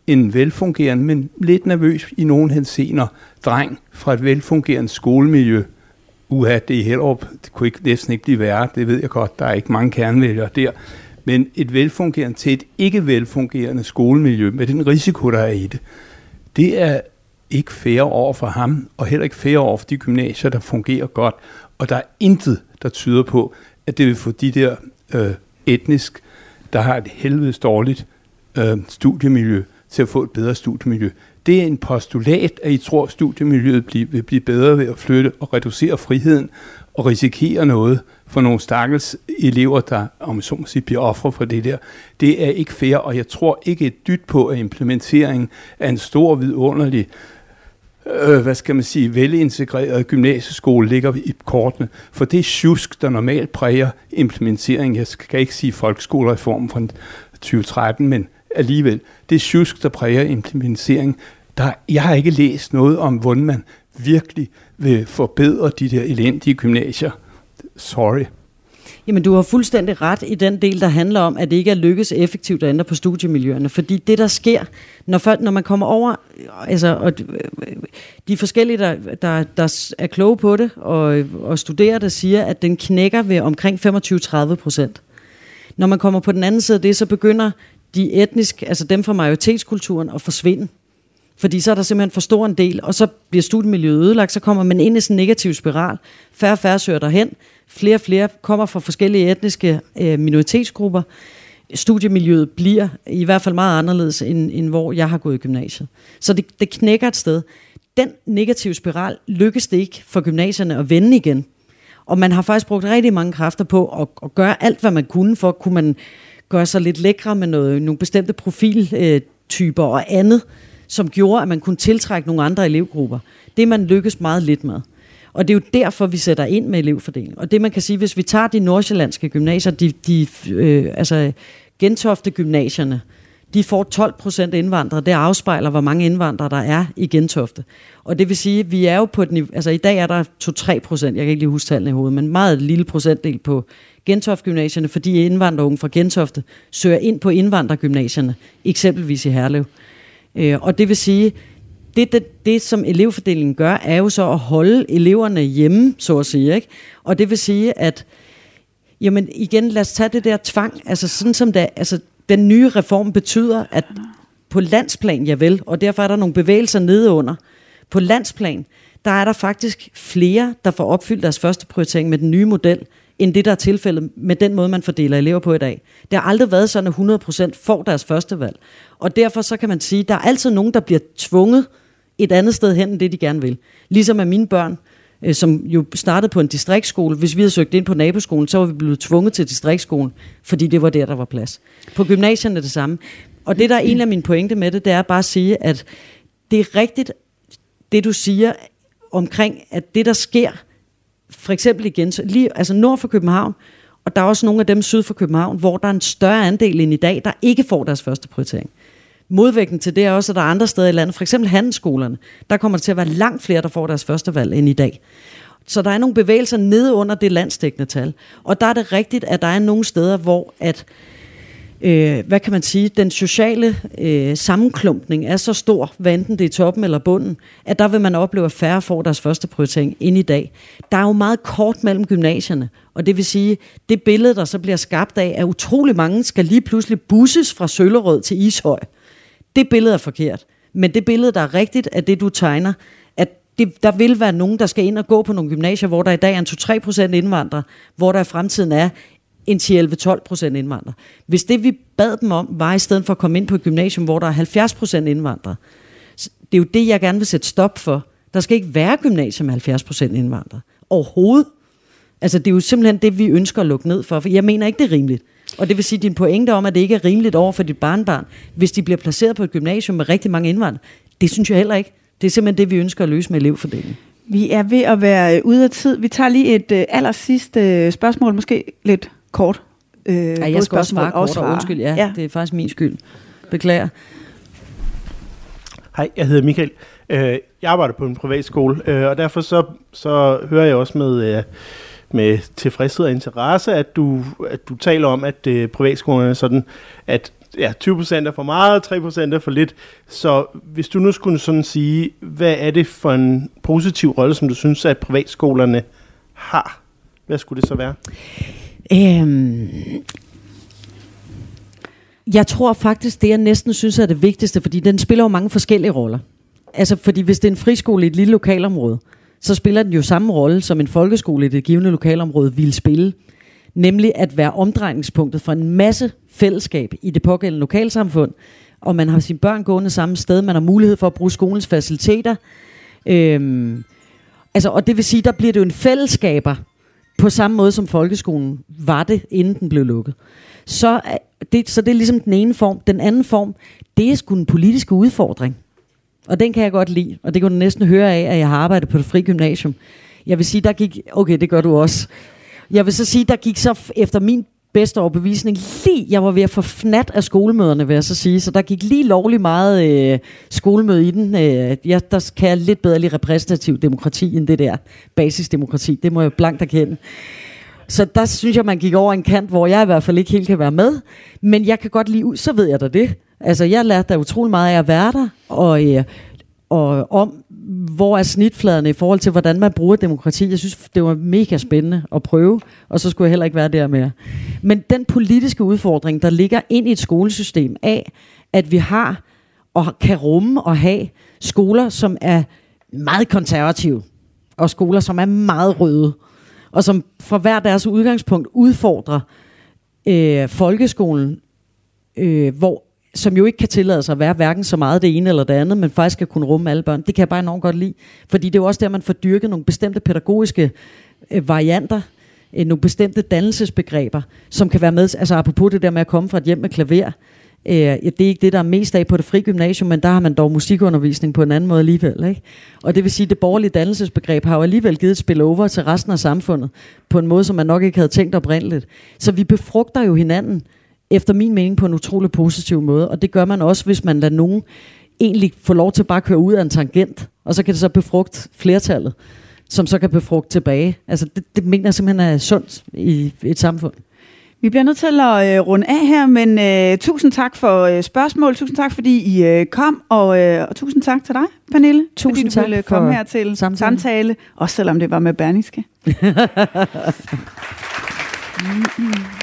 Speaker 6: en velfungerende, men lidt nervøs i nogen hensener, dreng fra et velfungerende skolemiljø. Uha, det er Hellerup, det kunne ikke, næsten ikke blive værre, det ved jeg godt, der er ikke mange kernevælgere der. Men et velfungerende til et ikke velfungerende skolemiljø, med den risiko, der er i det, det er ikke fair over for ham, og heller ikke fair over for de gymnasier, der fungerer godt. Og der er intet, der tyder på, at det vil få de der øh, etnisk, der har et helvedes dårligt øh, studiemiljø, til at få et bedre studiemiljø. Det er en postulat, at I tror, at studiemiljøet vil blive bedre ved at flytte og reducere friheden og risikere noget for nogle stakkels elever, der om så må sige, bliver ofre for det der. Det er ikke fair, og jeg tror ikke et dyt på, at implementeringen af en stor, vidunderlig øh, hvad skal man sige, velintegreret gymnasieskole ligger i kortene. For det er sjusk, der normalt præger implementeringen. Jeg skal ikke sige folkeskolereformen fra 2013, men alligevel. Det er sjusk, der præger implementering. Der, jeg har ikke læst noget om, hvordan man virkelig vil forbedre de der elendige gymnasier. Sorry.
Speaker 3: Jamen, du har fuldstændig ret i den del, der handler om, at det ikke er lykkes effektivt at ændre på studiemiljøerne. Fordi det, der sker, når, folk, når man kommer over, altså, og øh, de forskellige, der, der, der er kloge på det, og, og studerer det, siger, at den knækker ved omkring 25-30 procent. Når man kommer på den anden side af det, så begynder de etnisk, altså dem fra majoritetskulturen, at forsvinde. Fordi så er der simpelthen for stor en del, og så bliver studiemiljøet ødelagt, så kommer man ind i sådan en negativ spiral. Færre og færre søger derhen, flere og flere kommer fra forskellige etniske øh, minoritetsgrupper. Studiemiljøet bliver i hvert fald meget anderledes, end, end hvor jeg har gået i gymnasiet. Så det, det knækker et sted. Den negative spiral lykkes det ikke for gymnasierne at vende igen. Og man har faktisk brugt rigtig mange kræfter på at, at gøre alt, hvad man kunne, for at kunne man gøre sig lidt lækre med noget, nogle bestemte profiltyper og andet, som gjorde, at man kunne tiltrække nogle andre elevgrupper. Det man lykkes meget lidt med. Og det er jo derfor, vi sætter ind med elevfordeling. Og det man kan sige, hvis vi tager de nordsjællandske gymnasier, de, de øh, altså Gentofte gymnasierne, de får 12 procent indvandrere. Det afspejler, hvor mange indvandrere der er i Gentofte. Og det vil sige, at vi er jo på et niveau, altså i dag er der 2-3 procent, jeg kan ikke lige huske tallene i hovedet, men meget lille procentdel på Gentofte gymnasierne, fordi indvandrerunge fra Gentofte søger ind på indvandrergymnasierne, eksempelvis i Herlev. Øh, og det vil sige, det, det, det, som elevfordelingen gør, er jo så at holde eleverne hjemme, så at sige. Ikke? Og det vil sige, at jamen igen, lad os tage det der tvang. Altså sådan som det, altså, den nye reform betyder, at på landsplan, ja vel, og derfor er der nogle bevægelser nedeunder. På landsplan, der er der faktisk flere, der får opfyldt deres første prioritering med den nye model, end det, der er tilfældet med den måde, man fordeler elever på i dag. Det har aldrig været sådan, at 100% får deres første valg. Og derfor så kan man sige, at der er altid nogen, der bliver tvunget et andet sted hen, end det de gerne vil. Ligesom at mine børn, øh, Øh, som jo startede på en distriktsskole, hvis vi havde søgt ind på naboskolen, så var vi blevet tvunget til distriktsskolen, fordi det var der, der var plads. På gymnasierne er det samme. Og det, der er en af mine pointe med det, det er bare at sige, at det er rigtigt, det du siger omkring, at det, der sker, for eksempel igen, så lige, altså nord for København, og der er også nogle af dem syd for København, hvor der er en større andel end i dag, der ikke får deres første prioritering. Modvægten til det er også, at der er andre steder i landet, for eksempel handelsskolerne, der kommer det til at være langt flere, der får deres første valg end i dag. Så der er nogle bevægelser nede under det landstækkende tal. Og der er det rigtigt, at der er nogle steder, hvor at, øh, hvad kan man sige, den sociale øh, sammenklumpning er så stor, hvad enten det er toppen eller bunden, at der vil man opleve, at færre får deres første prioritering ind i dag. Der er jo meget kort mellem gymnasierne, og det vil sige, det billede, der så bliver skabt af, at utrolig mange skal lige pludselig busses fra Søllerød til Ishøj. Det billede er forkert. Men det billede, der er rigtigt, er det, du tegner, at det, der vil være nogen, der skal ind og gå på nogle gymnasier, hvor der i dag er en 2-3% indvandrere, hvor der i fremtiden er en 10-11-12% indvandrere. Hvis det, vi bad dem om, var i stedet for at komme ind på et gymnasium, hvor der er 70% indvandrere, det er jo det, jeg gerne vil sætte stop for. Der skal ikke være gymnasier med 70% indvandrere. Overhovedet. Altså, det er jo simpelthen det, vi ønsker at lukke ned for. For jeg mener ikke, det er rimeligt. Og det vil sige, at din pointe om, at det ikke er rimeligt over for dit barnbarn, hvis de bliver placeret på et gymnasium med rigtig mange indvandrere, det synes jeg heller ikke. Det er simpelthen det, vi ønsker at løse med elevfordelingen.
Speaker 2: Vi er ved at være øh, ude af tid. Vi tager lige et uh, allersidste uh, spørgsmål, måske lidt kort.
Speaker 3: Uh, ja, jeg skal også svare kort, og undskyld, ja, ja, det er faktisk min skyld. Beklager.
Speaker 7: Hej, jeg hedder Michael. Jeg arbejder på en privatskole, og derfor så, så hører jeg også med med tilfredshed og interesse, at du, at du taler om, at øh, privatskolerne er sådan, at ja, 20% er for meget, 3% er for lidt. Så hvis du nu skulle sådan sige, hvad er det for en positiv rolle, som du synes, at privatskolerne har? Hvad skulle det så være?
Speaker 3: Øhm, jeg tror faktisk, det jeg næsten synes er det vigtigste, fordi den spiller jo mange forskellige roller. Altså, fordi hvis det er en friskole i et lille lokalområde, så spiller den jo samme rolle, som en folkeskole i det givende lokalområde ville spille. Nemlig at være omdrejningspunktet for en masse fællesskab i det pågældende lokalsamfund, og man har sine børn gående samme sted, man har mulighed for at bruge skolens faciliteter. Øhm, altså, og det vil sige, der bliver det jo en fællesskaber, på samme måde som folkeskolen var det, inden den blev lukket. Så, det, så det er ligesom den ene form. Den anden form, det er sgu en politisk udfordring. Og den kan jeg godt lide, og det kunne du næsten høre af, at jeg har arbejdet på det frie gymnasium. Jeg vil sige, der gik, okay, det gør du også. Jeg vil så sige, der gik så efter min bedste overbevisning lige, jeg var ved at få fnat af skolemøderne, vil jeg så sige, så der gik lige lovlig meget øh, skolemøde i den. Øh, jeg, der kan jeg lidt bedre lide repræsentativ demokrati, end det der basisdemokrati, det må jeg blankt erkende. Så der synes jeg, man gik over en kant, hvor jeg i hvert fald ikke helt kan være med. Men jeg kan godt lide, så ved jeg da det. Altså, jeg lærte da utrolig meget af at være der, og, øh, og om, hvor er snitfladerne i forhold til, hvordan man bruger demokrati. Jeg synes, det var mega spændende at prøve, og så skulle jeg heller ikke være der mere. Men den politiske udfordring, der ligger ind i et skolesystem af, at vi har og kan rumme og have skoler, som er meget konservative, og skoler, som er meget røde, og som fra hver deres udgangspunkt udfordrer øh, folkeskolen, øh, hvor som jo ikke kan tillade sig at være hverken så meget det ene eller det andet, men faktisk skal kunne rumme alle børn. Det kan jeg bare enormt godt lide. Fordi det er jo også der, man får dyrket nogle bestemte pædagogiske øh, varianter, øh, nogle bestemte dannelsesbegreber, som kan være med, altså apropos det der med at komme fra et hjem med klaver, øh, det er ikke det, der er mest af på det frie gymnasium, men der har man dog musikundervisning på en anden måde alligevel. Ikke? Og det vil sige, at det borgerlige dannelsesbegreb har jo alligevel givet et spil over til resten af samfundet, på en måde, som man nok ikke havde tænkt oprindeligt. Så vi befrugter jo hinanden, efter min mening på en utrolig positiv måde. Og det gør man også, hvis man lader nogen egentlig få lov til bare at køre ud af en tangent, og så kan det så befrugte flertallet, som så kan befrugte tilbage. Altså det, det mener jeg simpelthen er sundt i et samfund.
Speaker 2: Vi bliver nødt til at øh, runde af her, men øh, tusind tak for øh, spørgsmål. Tusind tak, fordi I øh, kom, og, øh, og tusind tak til dig, Pernille.
Speaker 3: Tusind
Speaker 2: fordi du
Speaker 3: tak
Speaker 2: ville
Speaker 3: for
Speaker 2: komme her til
Speaker 3: samtale.
Speaker 2: samtale, også selvom det var med Berlingske.